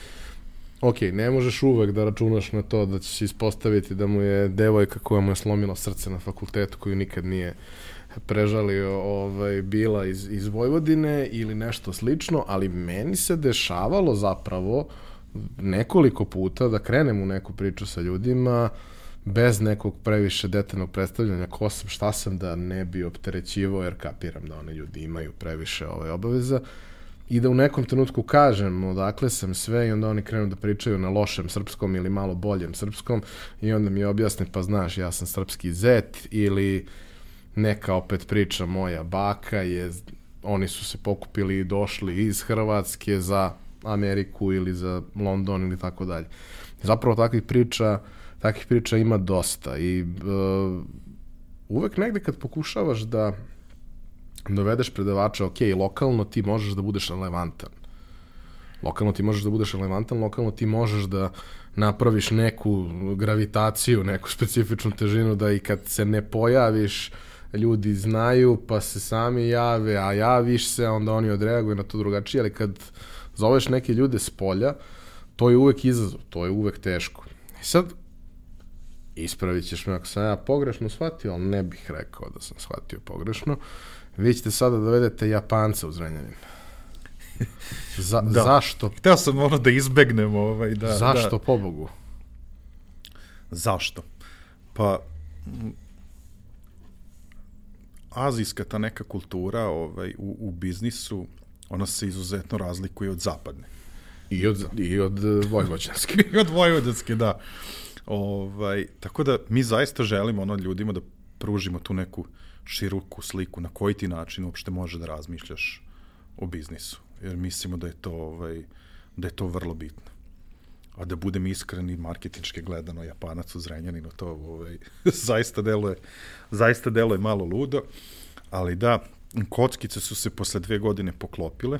ok, ne možeš uvek da računaš na to da ćeš ispostaviti da mu je devojka koja mu je slomila srce na fakultetu koju nikad nije prežalio ovaj, bila iz, iz Vojvodine ili nešto slično, ali meni se dešavalo zapravo uh, nekoliko puta da krenem u neku priču sa ljudima bez nekog previše detaljnog predstavljanja ko sam, šta sam da ne bi opterećivo jer kapiram da one ljudi imaju previše ove obaveza. I da u nekom trenutku kažem odakle sam sve i onda oni krenu da pričaju na lošem srpskom ili malo boljem srpskom i onda mi objasne pa znaš ja sam srpski zet ili neka opet priča moja baka je oni su se pokupili i došli iz Hrvatske za Ameriku ili za London ili tako dalje. Zapravo takvih priča, takvih priča ima dosta i uh, uvek negde kad pokušavaš da dovedeš predavača, ok, lokalno ti možeš da budeš relevantan. Lokalno ti možeš da budeš relevantan, lokalno ti možeš da napraviš neku gravitaciju, neku specifičnu težinu da i kad se ne pojaviš, ljudi znaju pa se sami jave, a javiš se, onda oni odreaguju na to drugačije, ali kad zoveš neke ljude s polja, to je uvek izazov, to je uvek teško. I sad, ispravit ćeš me ako sam ja pogrešno shvatio, ali ne bih rekao da sam shvatio pogrešno. Vi ćete sada dovedete Japanca u Zrenjanin. Za, da. Zašto? Hteo sam ono da izbegnem ovaj, da... Zašto, da. pobogu? Zašto? Pa, azijska ta neka kultura ovaj, u, u biznisu ona se izuzetno razlikuje od zapadne. I od, i od vojvođanske. I od vojvođanske, da. Ovaj, tako da mi zaista želimo ono ljudima da pružimo tu neku široku sliku na koji ti način uopšte može da razmišljaš o biznisu. Jer mislimo da je to, ovaj, da je to vrlo bitno. A da budem iskren i marketinške gledano, Japanac u Zrenjaninu, to ovaj, zaista, deluje, zaista deluje malo ludo. Ali da, kockice su se posle dve godine poklopile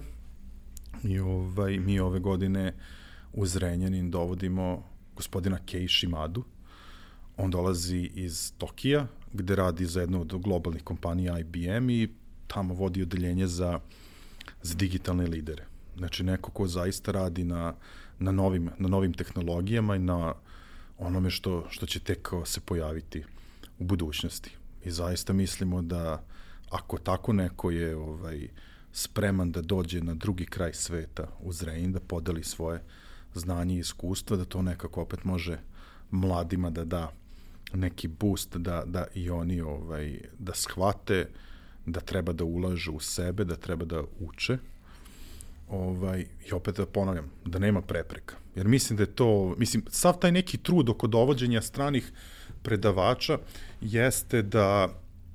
i ovaj, mi ove godine u Zrenjanin dovodimo gospodina Kei Shimadu. On dolazi iz Tokija, gde radi za jednu od globalnih kompanija IBM i tamo vodi odeljenje za, za digitalne lidere. Znači, neko ko zaista radi na, na, novim, na novim tehnologijama i na onome što, što će tek se pojaviti u budućnosti. I zaista mislimo da ako tako neko je ovaj, spreman da dođe na drugi kraj sveta u Zrenjin, da podeli svoje znanje i iskustva, da to nekako opet može mladima da da neki boost da, da i oni ovaj, da shvate da treba da ulažu u sebe, da treba da uče. Ovaj, I opet da ponavljam, da nema prepreka. Jer mislim da je to, mislim, sav taj neki trud oko dovođenja stranih predavača jeste da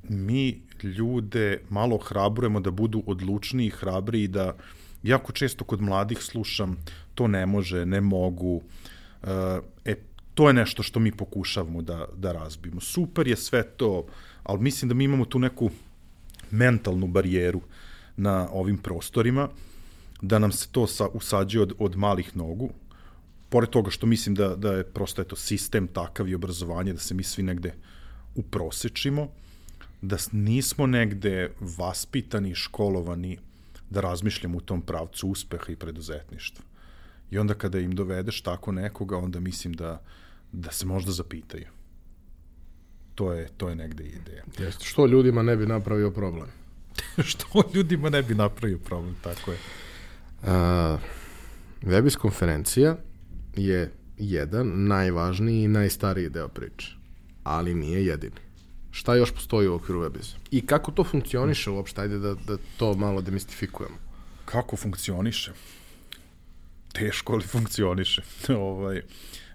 mi ljude malo hrabrujemo da budu odlučniji i hrabri i da jako često kod mladih slušam to ne može, ne mogu. E, to je nešto što mi pokušavamo da, da razbijemo. Super je sve to, ali mislim da mi imamo tu neku mentalnu barijeru na ovim prostorima, da nam se to sa, usađe od, od malih nogu, pored toga što mislim da, da je prosto eto, sistem takav i obrazovanje, da se mi svi negde uprosečimo, da nismo negde vaspitani, školovani da razmišljamo u tom pravcu uspeha i preduzetništva. I onda kada im dovedeš tako nekoga, onda mislim da, da se možda zapitaju. To je, to je negde ideja. Jeste. Što ljudima ne bi napravio problem? Što ljudima ne bi napravio problem, tako je. A, Webis konferencija je jedan najvažniji i najstariji deo priče, ali nije jedini. Šta još postoji u okviru Webisa? I kako to funkcioniše uopšte? Ajde da, da to malo demistifikujemo. Kako funkcioniše? Teško li funkcioniše? ovaj,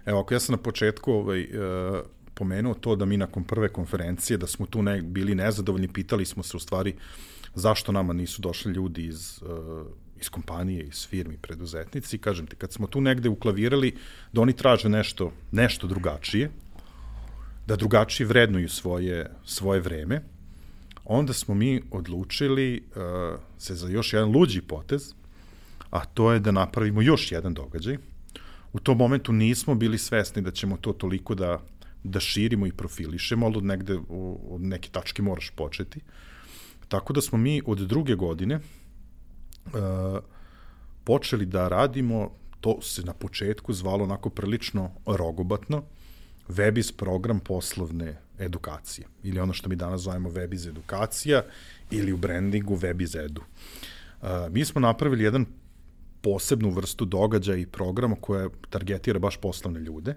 evo, ako ja sam na početku ovaj, uh, pomenuo to da mi nakon prve konferencije, da smo tu ne, bili nezadovoljni, pitali smo se u stvari zašto nama nisu došli ljudi iz, uh, iz kompanije, iz firmi, preduzetnici. Kažem ti, kad smo tu negde uklavirali da oni traže nešto, nešto drugačije, da drugačije vrednuju svoje, svoje vreme, onda smo mi odlučili uh, se za još jedan luđi potez, a to je da napravimo još jedan događaj. U tom momentu nismo bili svesni da ćemo to toliko da, da širimo i profilišemo, ali od, negde, od neke tačke moraš početi. Tako da smo mi od druge godine uh, počeli da radimo, to se na početku zvalo onako prilično rogobatno, Webiz program poslovne edukacije ili ono što mi danas zovemo Webiz edukacija ili u brandingu Webiz edu. Uh, mi smo napravili jedan posebnu vrstu događaja i programa koja targetira baš poslovne ljude,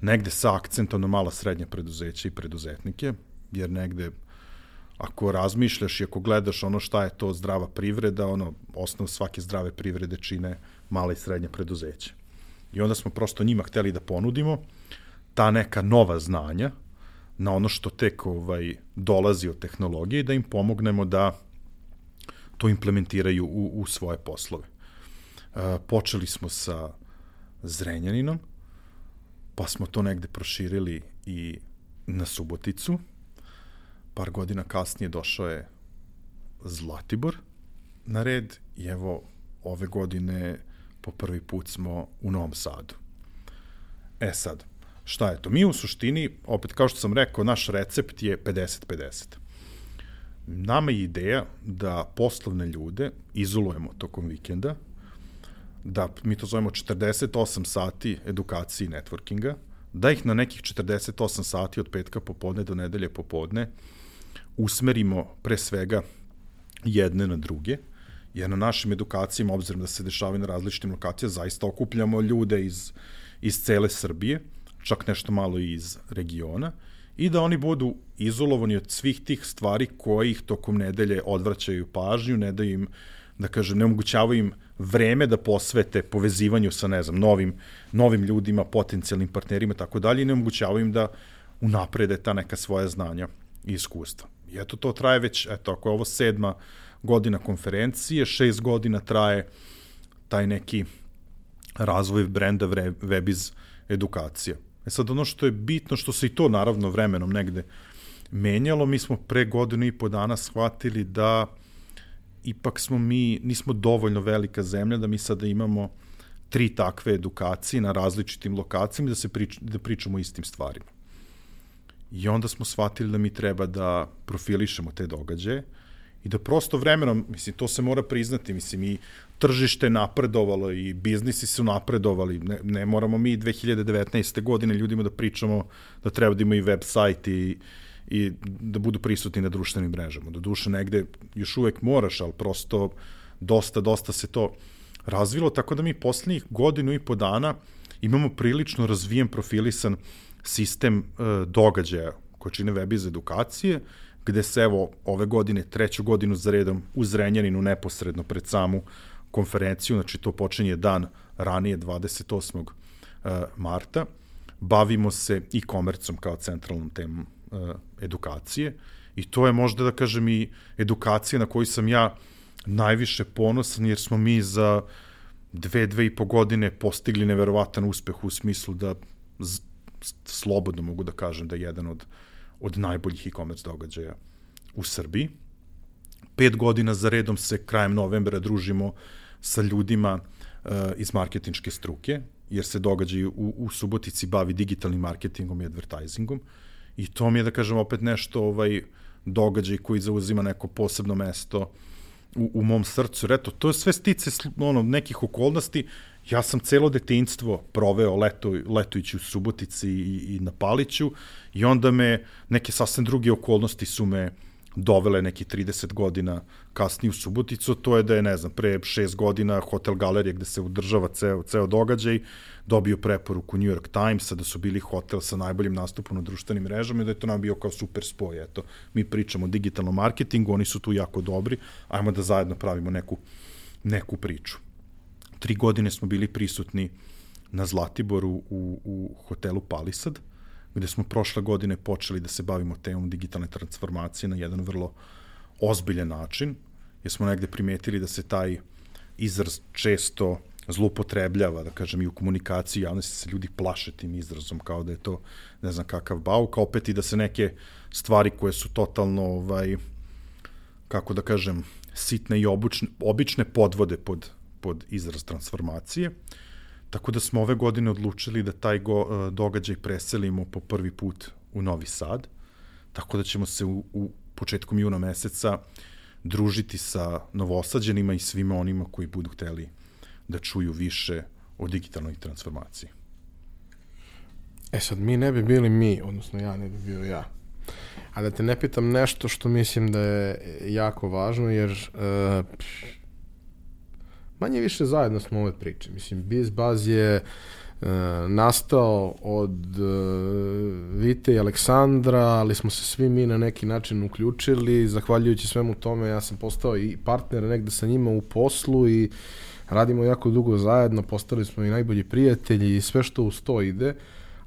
negde sa akcentom na mala srednja preduzeća i preduzetnike, jer negde ako razmišljaš i ako gledaš ono šta je to zdrava privreda, ono, osnov svake zdrave privrede čine mala i srednja preduzeća. I onda smo prosto njima hteli da ponudimo ta neka nova znanja na ono što tek ovaj, dolazi od tehnologije i da im pomognemo da to implementiraju u, u svoje poslove. E, počeli smo sa Zrenjaninom, pa smo to negde proširili i na Suboticu. Par godina kasnije došao je Zlatibor na red i evo ove godine po prvi put smo u Novom Sadu. E sad, Šta je to? Mi u suštini, opet kao što sam rekao, naš recept je 50-50. Nama je ideja da poslovne ljude izolujemo tokom vikenda, da mi to zovemo 48 sati edukacije i networkinga, da ih na nekih 48 sati od petka popodne do nedelje popodne usmerimo pre svega jedne na druge, jer na našim edukacijama, obzirom da se dešavaju na različitim lokacijama, zaista okupljamo ljude iz, iz cele Srbije, čak nešto malo iz regiona, i da oni budu izolovani od svih tih stvari koji ih tokom nedelje odvraćaju pažnju, ne da im da kažem, ne omogućavaju im vreme da posvete povezivanju sa, ne znam, novim, novim ljudima, potencijalnim partnerima i tako dalje i ne omogućavaju im da unaprede ta neka svoja znanja i iskustva. I eto, to traje već, eto, ako je ovo sedma godina konferencije, šest godina traje taj neki razvoj brenda Webiz edukacija. E sad, ono što je bitno, što se i to naravno vremenom negde menjalo, mi smo pre godinu i po dana shvatili da ipak smo mi, nismo dovoljno velika zemlja da mi sada imamo tri takve edukacije na različitim lokacijama da se prič, da pričamo o istim stvarima. I onda smo shvatili da mi treba da profilišemo te događaje i da prosto vremenom, mislim, to se mora priznati, mislim, i tržište napredovalo i biznisi su napredovali. Ne, ne moramo mi 2019. godine ljudima da pričamo da treba da imaju web sajt i, i da budu prisutni na društvenim mrežama. Do duše negde još uvek moraš, ali prosto dosta, dosta se to razvilo, tako da mi poslednjih godinu i po dana imamo prilično razvijen profilisan sistem e, događaja koje čine web iz edukacije, gde se evo ove godine, treću godinu za redom u Zrenjaninu neposredno pred samu konferenciju, znači to počinje dan ranije 28. E, marta, bavimo se i komercom kao centralnom temom e, edukacije i to je možda da kažem i edukacija na koju sam ja najviše ponosan jer smo mi za dve, dve i po godine postigli neverovatan uspeh u smislu da slobodno mogu da kažem da je jedan od, od najboljih e-commerce događaja u Srbiji. Pet godina za redom se krajem novembra družimo sa ljudima uh, iz marketinške struke, jer se događaj u, u Subotici bavi digitalnim marketingom i advertisingom. I to mi je, da kažem, opet nešto ovaj, događaj koji zauzima neko posebno mesto u, u mom srcu. Eto, to je sve stice ono, nekih okolnosti Ja sam celo detinjstvo proveo leto, letujući u Subotici i, i na Paliću i onda me neke sasvim druge okolnosti su me dovele neki 30 godina kasnije u Suboticu, to je da je, ne znam, pre 6 godina Hotel Galerija gde se udržava ceo, ceo događaj, dobio preporuku New York Timesa da su bili hotel sa najboljim nastupom na društvenim mrežama i da je to nam bio kao super spoj. Eto, mi pričamo o digitalnom marketingu, oni su tu jako dobri, ajmo da zajedno pravimo neku, neku priču. Tri godine smo bili prisutni na Zlatiboru u, u hotelu Palisad, gde smo prošle godine počeli da se bavimo temom digitalne transformacije na jedan vrlo ozbiljan način, jer smo negde primetili da se taj izraz često zlupotrebljava, da kažem, i u komunikaciji javnosti se ljudi plaše tim izrazom, kao da je to ne znam kakav bauk, opet i da se neke stvari koje su totalno, ovaj, kako da kažem, sitne i obučne, obične podvode pod pod izraz transformacije. Tako da smo ove godine odlučili da taj go, e, događaj preselimo po prvi put u Novi Sad. Tako da ćemo se u, u početkom juna meseca družiti sa novosađenima i svima onima koji budu hteli da čuju više o digitalnoj transformaciji. E sad, mi ne bi bili mi, odnosno ja ne bi bio ja. A da te ne pitam nešto što mislim da je jako važno, jer uh, manje više zajedno smo ove priče. Mislim, BizBuzz je e, nastao od e, Vite i Aleksandra, ali smo se svi mi na neki način uključili, zahvaljujući svemu tome ja sam postao i partner negde sa njima u poslu i radimo jako dugo zajedno, postali smo i najbolji prijatelji i sve što uz to ide,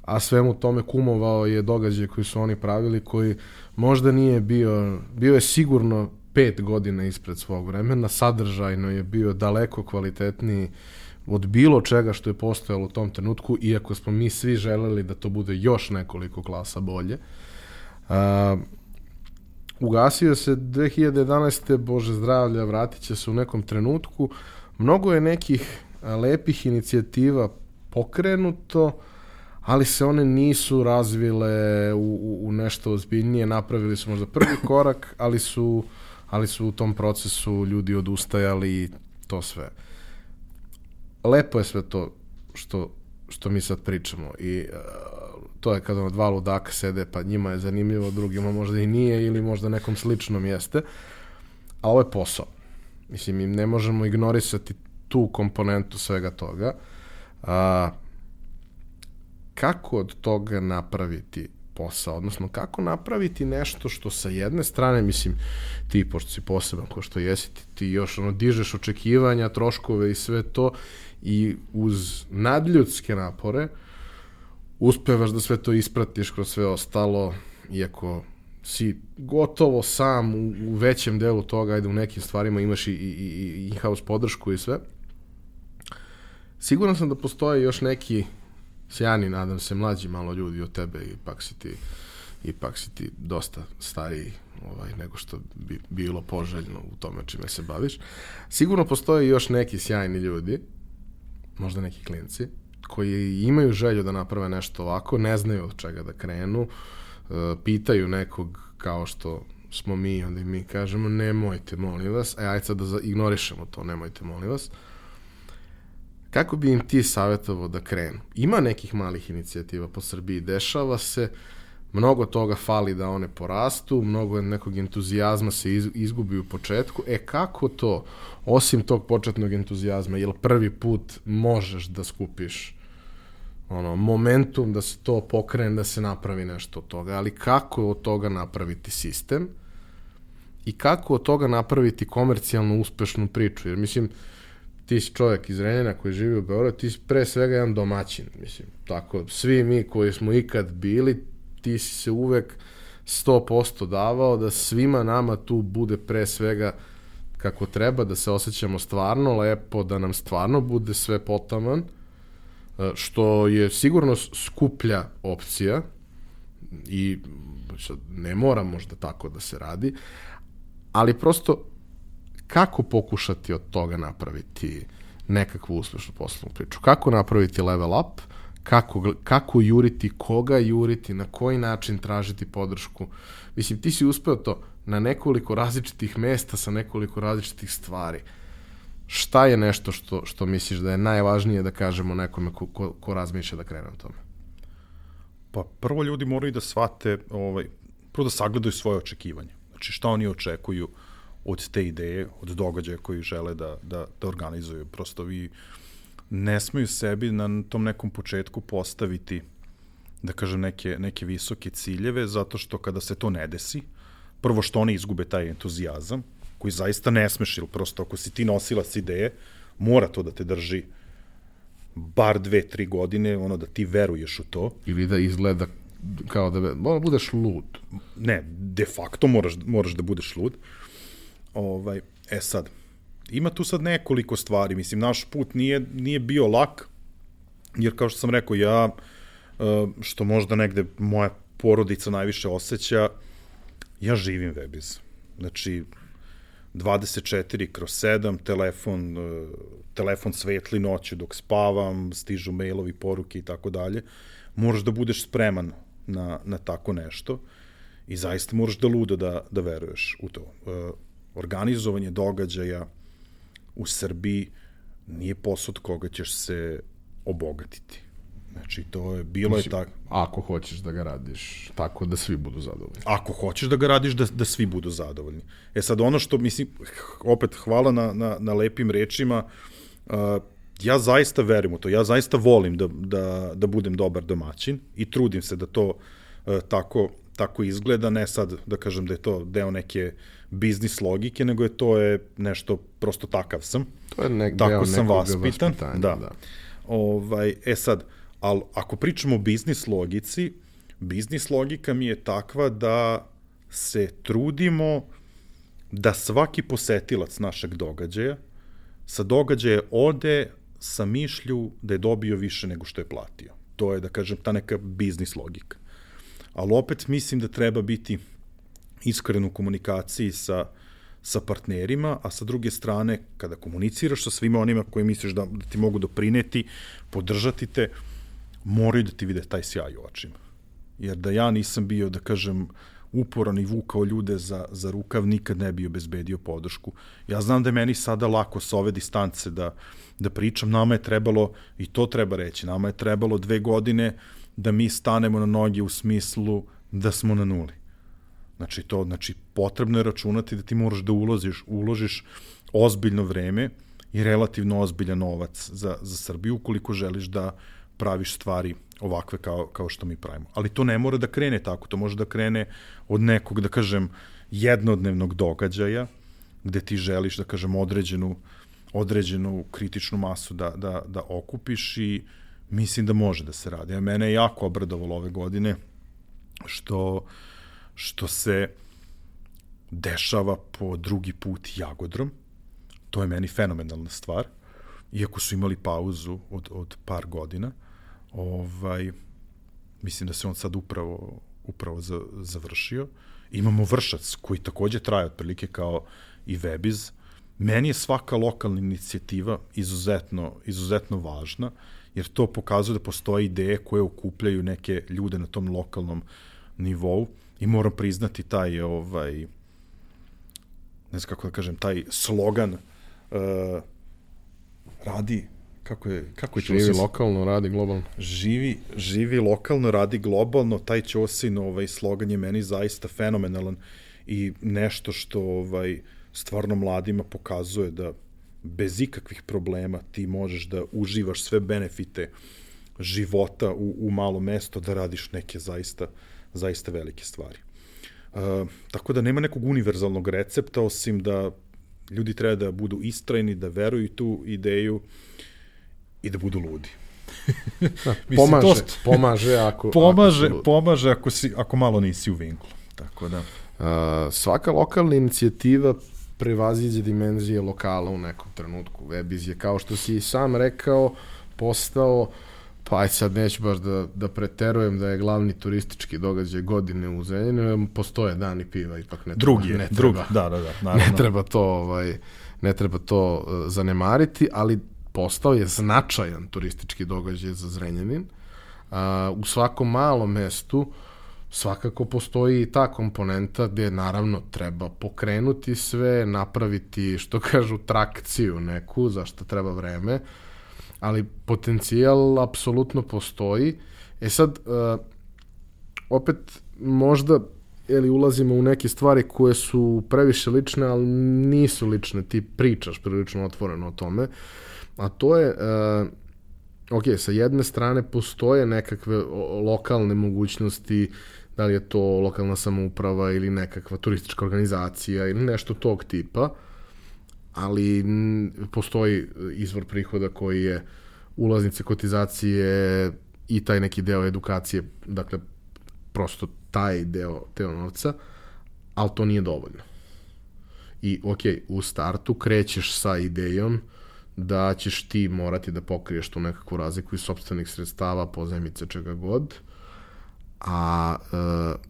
a svemu tome kumovao je događaj koji su oni pravili, koji možda nije bio, bio je sigurno pet godina ispred svog vremena, sadržajno je bio daleko kvalitetniji od bilo čega što je postojalo u tom trenutku, iako smo mi svi želeli da to bude još nekoliko klasa bolje. Uh, ugasio se 2011. Bože zdravlja, vratit će se u nekom trenutku. Mnogo je nekih lepih inicijativa pokrenuto, ali se one nisu razvile u, u, u nešto ozbiljnije. Napravili su možda prvi korak, ali su ali su u tom procesu ljudi odustajali i to sve. Lepo je sve to što, što mi sad pričamo i uh, to je kada dva ludaka sede pa njima je zanimljivo, drugima možda i nije ili možda nekom sličnom jeste, a ovo je posao. Mislim, mi ne možemo ignorisati tu komponentu svega toga. A, kako od toga napraviti posao, odnosno kako napraviti nešto što sa jedne strane, mislim, ti, pošto si poseban, ko što jesi, ti, ti još ono, dižeš očekivanja, troškove i sve to i uz nadljudske napore uspevaš da sve to ispratiš kroz sve ostalo, iako si gotovo sam u, u većem delu toga, ajde u nekim stvarima imaš i, i, i in-house podršku i sve. Siguran sam da postoje još neki sjajni, nadam se, mlađi malo ljudi od tebe, ipak si ti, ipak si ti dosta stariji ovaj, nego što bi bilo poželjno u tome čime se baviš. Sigurno postoje još neki sjajni ljudi, možda neki klinci, koji imaju želju da naprave nešto ovako, ne znaju od čega da krenu, uh, pitaju nekog kao što smo mi, onda mi kažemo nemojte, molim vas, e, ajde sad da ignorišemo to, nemojte, molim vas. Kako bi im ti savjetovao da krenu? Ima nekih malih inicijativa po Srbiji, dešava se, mnogo toga fali da one porastu, mnogo nekog entuzijazma se iz, izgubi u početku. E kako to, osim tog početnog entuzijazma, jel prvi put možeš da skupiš ono, momentum da se to pokrene, da se napravi nešto od toga, ali kako od toga napraviti sistem i kako od toga napraviti komercijalno uspešnu priču, jer mislim, ti si čovjek iz Renjena koji živi u Beogradu, ti si pre svega jedan domaćin, mislim, tako, svi mi koji smo ikad bili, ti si se uvek 100% davao da svima nama tu bude pre svega kako treba, da se osjećamo stvarno lepo, da nam stvarno bude sve potaman, E, što je sigurno skuplja opcija i ne mora možda tako da se radi, ali prosto kako pokušati od toga napraviti nekakvu uspešnu poslovnu priču? Kako napraviti level up? Kako, kako juriti, koga juriti, na koji način tražiti podršku? Mislim, ti si uspeo to na nekoliko različitih mesta sa nekoliko različitih stvari. Uh, šta je nešto što, što misliš da je najvažnije da kažemo nekome ko, ko, ko razmišlja da krene o tome? Pa prvo ljudi moraju da shvate, ovaj, prvo da sagledaju svoje očekivanje. Znači šta oni očekuju od te ideje, od događaja koji žele da, da, da organizuju. Prosto vi ne smeju sebi na tom nekom početku postaviti da kažem neke, neke visoke ciljeve zato što kada se to ne desi, prvo što oni izgube taj entuzijazam, koji zaista ne smeš, ili prosto ako si ti nosilac ideje, mora to da te drži bar dve, tri godine, ono da ti veruješ u to. Ili da izgleda kao da mora budeš lud. Ne, de facto moraš, moraš da budeš lud. Ovaj, e sad, ima tu sad nekoliko stvari, mislim, naš put nije, nije bio lak, jer kao što sam rekao, ja, e, što možda negde moja porodica najviše osjeća, ja živim Webiz. Znači, 24 kroz 7, telefon, e, telefon svetli noću dok spavam, stižu mailovi, poruke i tako dalje. Moraš da budeš spreman na, na tako nešto i zaista moraš da ludo da, da veruješ u to. Organizovanje događaja u Srbiji nije posao od koga ćeš se obogatiti. Znači, to je, bilo Mislim, je tako. Ako hoćeš da ga radiš tako da svi budu zadovoljni. Ako hoćeš da ga radiš da, da svi budu zadovoljni. E sad, ono što, mislim, opet hvala na, na, na lepim rečima, uh, ja zaista verim u to, ja zaista volim da, da, da budem dobar domaćin i trudim se da to uh, tako, tako izgleda, ne sad da kažem da je to deo neke biznis logike, nego je to je nešto, prosto takav sam. To je nek, tako deo sam vaspitan. Da. da. Ovaj, e sad, Ali ako pričamo o biznis logici, biznis logika mi je takva da se trudimo da svaki posetilac našeg događaja sa događaja ode sa mišlju da je dobio više nego što je platio. To je, da kažem, ta neka biznis logika. Ali opet mislim da treba biti iskren u komunikaciji sa, sa partnerima, a sa druge strane, kada komuniciraš sa svima onima koji misliš da, da ti mogu doprineti, podržati te, moraju da ti vide taj sjaj u očima. Jer da ja nisam bio, da kažem, uporan i vukao ljude za, za rukav, nikad ne bi obezbedio podršku. Ja znam da je meni sada lako sa ove distance da, da pričam, nama je trebalo, i to treba reći, nama je trebalo dve godine da mi stanemo na noge u smislu da smo na nuli. Znači, to, znači, potrebno je računati da ti moraš da uložiš, uložiš ozbiljno vreme i relativno ozbiljan novac za, za Srbiju ukoliko želiš da praviš stvari ovakve kao, kao što mi pravimo. Ali to ne mora da krene tako, to može da krene od nekog, da kažem, jednodnevnog događaja, gde ti želiš, da kažem, određenu, određenu kritičnu masu da, da, da okupiš i mislim da može da se radi. A mene je jako obradovalo ove godine što, što se dešava po drugi put Jagodrom. To je meni fenomenalna stvar. Iako su imali pauzu od, od par godina, ovaj, mislim da se on sad upravo, upravo za, završio. Imamo Vršac, koji takođe traje otprilike kao i Webiz. Meni je svaka lokalna inicijativa izuzetno, izuzetno važna, jer to pokazuje da postoje ideje koje okupljaju neke ljude na tom lokalnom nivou i moram priznati taj ovaj ne znam kako da kažem taj slogan uh, radi kako je kako je živi Ćosin? lokalno radi globalno živi živi lokalno radi globalno taj Ćosin ovaj slogan je meni zaista fenomenalan i nešto što ovaj stvarno mladima pokazuje da bez ikakvih problema ti možeš da uživaš sve benefite života u, u malo mesto, da radiš neke zaista, zaista velike stvari. Uh, tako da nema nekog univerzalnog recepta, osim da ljudi treba da budu istrajni, da veruju tu ideju i da budu ludi. da, pomaže, to st... pomaže ako... Pomaže, ako pomaže ako, si, ako malo nisi u vinklu. Tako da... Uh, svaka lokalna inicijativa prevaziđe dimenzije lokala u nekom trenutku. Webiz je, kao što si i sam rekao, postao, pa aj sad neću baš da, da preterujem da je glavni turistički događaj godine u Zrenjaninu, postoje dani piva, ipak ne drugi treba, ne treba, drugi, da, da, da, naravno. ne treba to, ovaj, ne treba to uh, zanemariti, ali postao je značajan turistički događaj za Zrenjanin. Uh, u svakom malom mestu uh, svakako postoji i ta komponenta gde naravno treba pokrenuti sve, napraviti, što kažu, trakciju neku, zašto treba vreme, ali potencijal apsolutno postoji. E sad, uh, opet možda ili ulazimo u neke stvari koje su previše lične, ali nisu lične, ti pričaš prilično otvoreno o tome, a to je, uh, ok, sa jedne strane postoje nekakve lokalne mogućnosti da li je to lokalna samouprava ili nekakva turistička organizacija ili nešto tog tipa, ali postoji izvor prihoda koji je ulaznice, kotizacije i taj neki deo edukacije, dakle, prosto taj deo, deo novca, ali to nije dovoljno. I, ok, u startu krećeš sa idejom da ćeš ti morati da pokriješ tu nekakvu razliku iz sobstvenih sredstava, pozemice, čega god, A e,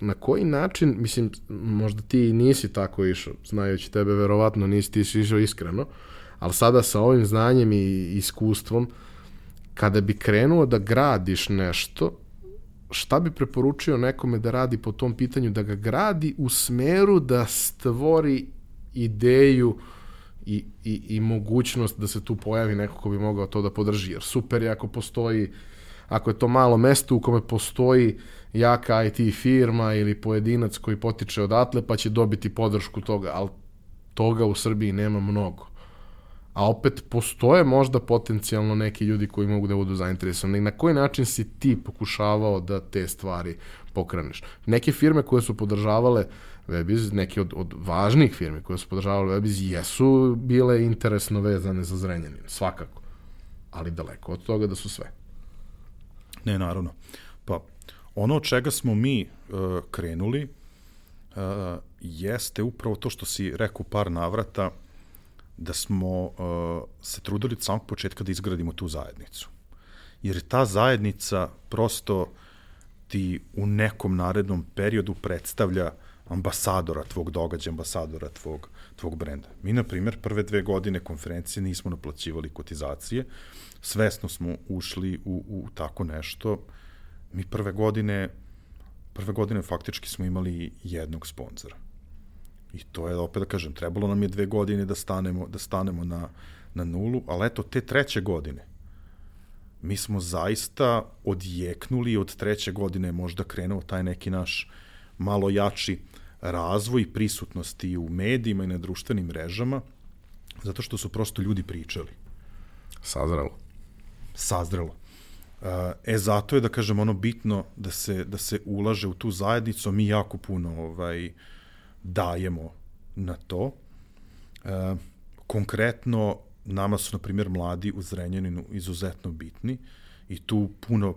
na koji način, mislim, možda ti nisi tako išao, znajući tebe, verovatno nisi ti išao iskreno, ali sada sa ovim znanjem i iskustvom, kada bi krenuo da gradiš nešto, šta bi preporučio nekome da radi po tom pitanju, da ga gradi u smeru da stvori ideju i, i, i mogućnost da se tu pojavi neko ko bi mogao to da podrži. Jer super je ako postoji uh, ako je to malo mesto u kome postoji jaka IT firma ili pojedinac koji potiče odatle pa će dobiti podršku toga, ali toga u Srbiji nema mnogo. A opet postoje možda potencijalno neki ljudi koji mogu da budu zainteresovani. Na koji način si ti pokušavao da te stvari pokreneš? Neke firme koje su podržavale Webiz, neke od, od važnih firmi koje su podržavale Webiz, jesu bile interesno vezane za Zrenjanin, svakako. Ali daleko od toga da su sve. Ne, naravno. Pa, ono od čega smo mi uh, krenuli uh, jeste upravo to što si rekao par navrata da smo uh, se trudili od samog početka da izgradimo tu zajednicu. Jer ta zajednica prosto ti u nekom narednom periodu predstavlja ambasadora tvog događaja, ambasadora tvog, tvog brenda. Mi, na primjer, prve dve godine konferencije nismo naplaćivali kotizacije, svesno smo ušli u, u tako nešto. Mi prve godine, prve godine faktički smo imali jednog sponzora. I to je, opet da kažem, trebalo nam je dve godine da stanemo, da stanemo na, na nulu, ali eto, te treće godine, mi smo zaista odjeknuli od treće godine možda krenuo taj neki naš malo jači razvoj prisutnosti u medijima i na društvenim mrežama, zato što su prosto ljudi pričali. Sazrelo sazrelo. E, zato je, da kažem, ono bitno da se, da se ulaže u tu zajednicu, mi jako puno ovaj, dajemo na to. E, konkretno, nama su, na primjer, mladi u Zrenjaninu izuzetno bitni i tu puno,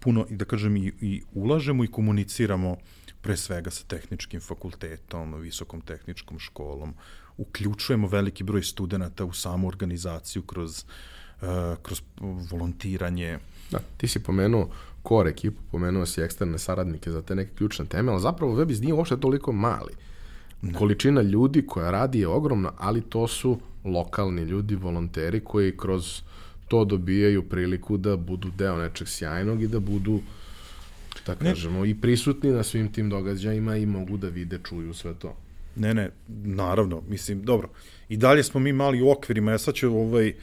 puno da kažem, i, i ulažemo i komuniciramo pre svega sa tehničkim fakultetom, visokom tehničkom školom, uključujemo veliki broj studenta u samu organizaciju kroz, uh, kroz volontiranje. Da, ti si pomenuo core ekipu, pomenuo si eksterne saradnike za te neke ključne teme, ali zapravo Webiz nije uopšte toliko mali. Ne. Količina ljudi koja radi je ogromna, ali to su lokalni ljudi, volonteri koji kroz to dobijaju priliku da budu deo nečeg sjajnog i da budu da kažemo, ne. i prisutni na svim tim događajima i mogu da vide, čuju sve to. Ne, ne, naravno, mislim, dobro. I dalje smo mi mali u okvirima, ja sad ću ovaj,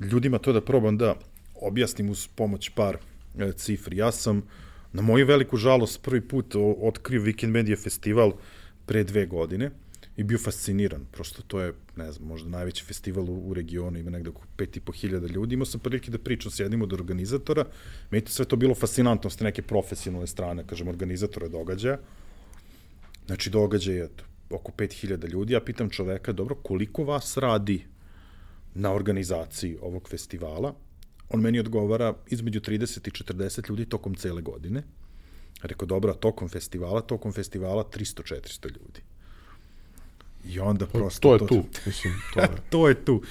ljudima to da probam da objasnim uz pomoć par e, cifri. Ja sam, na moju veliku žalost, prvi put otkrio Weekend Media Festival pre dve godine i bio fasciniran. Prosto to je, ne znam, možda najveći festival u, u regionu, ima negde oko 5500 ljudi. Imao sam prilike da pričam s jednim od organizatora. Meni to sve to bilo fascinantno s neke profesionalne strane, kažem, organizatora događaja. Znači, događaj je oko 5000 ljudi. Ja pitam čoveka, dobro, koliko vas radi na organizaciji ovog festivala? On meni odgovara između 30 i 40 ljudi tokom cele godine. Rekao, dobro, tokom festivala, tokom festivala 300-400 ljudi. I onda prosto... To je to, tu, mislim, to je. to je tu.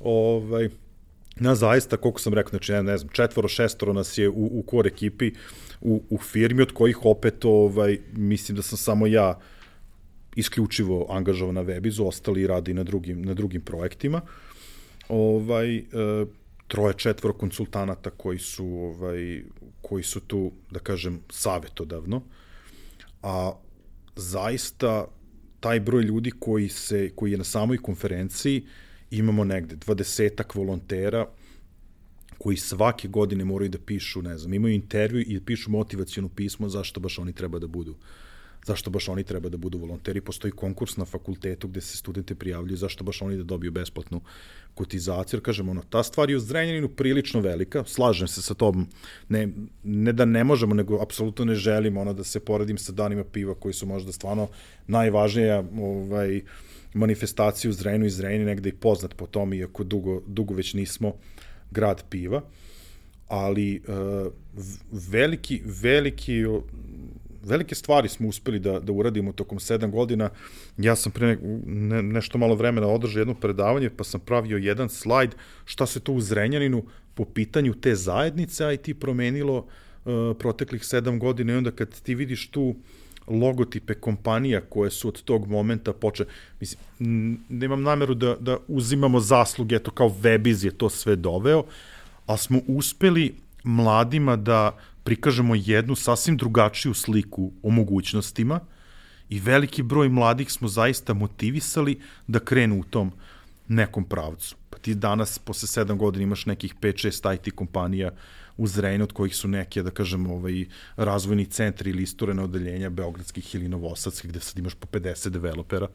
Ovaj, na zaista, koliko sam rekao, znači, ne, ne znam, četvoro, šestoro nas je u, u core ekipi, u, u firmi, od kojih opet, ovaj, mislim da sam samo ja isključivo angažovan na Webizu, ostali radi na drugim, na drugim projektima. Ovaj, e, troje, četvoro konsultanata koji su, ovaj, koji su tu, da kažem, savetodavno. A zaista taj broj ljudi koji, se, koji je na samoj konferenciji, imamo negde dvadesetak volontera koji svake godine moraju da pišu, ne znam, imaju intervju i pišu motivacijonu pismo zašto baš oni treba da budu zašto baš oni treba da budu volonteri. Postoji konkurs na fakultetu gde se studente prijavljuju, zašto baš oni da dobiju besplatnu kotizaciju. Jer, kažem, ono, ta stvar je u Zrenjaninu prilično velika, slažem se sa tobom, ne, ne da ne možemo, nego apsolutno ne želimo ono, da se poredim sa danima piva koji su možda stvarno najvažnija ovaj, manifestacija u Zrenju i Zrenju negde i poznat po tom, iako dugo, dugo već nismo grad piva ali uh, veliki, veliki velike stvari smo uspeli da, da uradimo tokom sedam godina. Ja sam pre ne, ne, nešto malo vremena održao jedno predavanje, pa sam pravio jedan slajd šta se to u Zrenjaninu po pitanju te zajednice, a i ti promenilo uh, proteklih sedam godina i onda kad ti vidiš tu logotipe kompanija koje su od tog momenta poče, mislim, nemam nameru da, da uzimamo zasluge, eto kao Webiz je to sve doveo, ali smo uspeli mladima da prikažemo jednu sasvim drugačiju sliku o mogućnostima i veliki broj mladih smo zaista motivisali da krenu u tom nekom pravcu. Pa ti danas, posle sedam godina, imaš nekih 5-6 IT kompanija u Zrejnu, od kojih su neke, da kažem, ovaj, razvojni centri ili istorene odeljenja beogradskih ili novosadskih, gde sad imaš po 50 developera.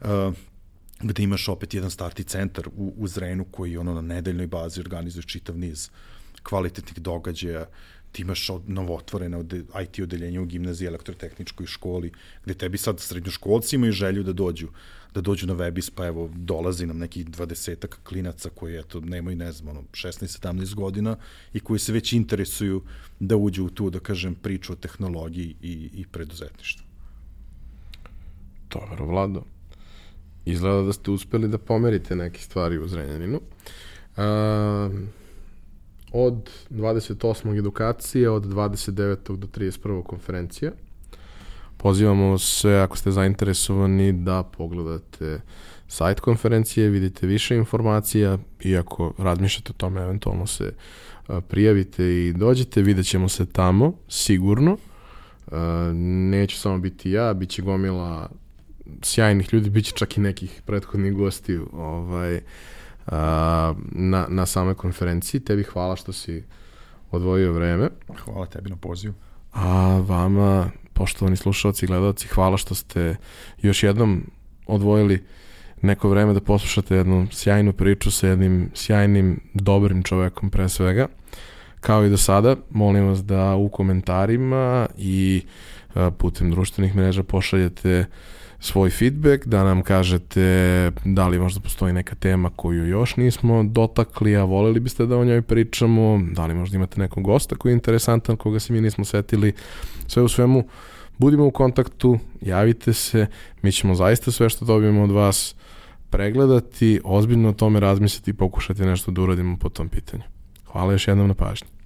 Uh, gde imaš opet jedan starti centar u, u Zrenu koji ono na nedeljnoj bazi organizuje čitav niz kvalitetnih događaja, ti imaš novotvorene od IT odeljenje u gimnaziji elektrotehničkoj školi, gde tebi sad srednjoškolci imaju želju da dođu da dođu na Webis, pa evo, dolazi nam nekih dvadesetak klinaca koji, eto, nemaju, ne znam, ono, 16-17 godina i koji se već interesuju da uđu u tu, da kažem, priču o tehnologiji i, i preduzetništvu. Dobro, Vlado. Izgleda da ste uspeli da pomerite neke stvari u Zrenjaninu. Uh, od 28. edukacije, od 29. do 31. konferencija. Pozivamo se, ako ste zainteresovani, da pogledate sajt konferencije, vidite više informacija i ako razmišljate o tome, eventualno se prijavite i dođete, vidjet ćemo se tamo, sigurno. Neće samo biti ja, bit će gomila sjajnih ljudi, bit će čak i nekih prethodnih gosti ovaj, na, na samoj konferenciji. Tebi hvala što si odvojio vreme. Hvala tebi na pozivu. A vama, poštovani slušalci i gledalci, hvala što ste još jednom odvojili neko vreme da poslušate jednu sjajnu priču sa jednim sjajnim, dobrim čovekom pre svega. Kao i do sada, molim vas da u komentarima i putem društvenih mreža pošaljete svoj feedback, da nam kažete da li možda postoji neka tema koju još nismo dotakli, a voleli biste da o njoj pričamo, da li možda imate nekog gosta koji je interesantan, koga se mi nismo setili, sve u svemu, budimo u kontaktu, javite se, mi ćemo zaista sve što dobijemo od vas pregledati, ozbiljno o tome razmisliti i pokušati nešto da uradimo po tom pitanju. Hvala još jednom na pažnji.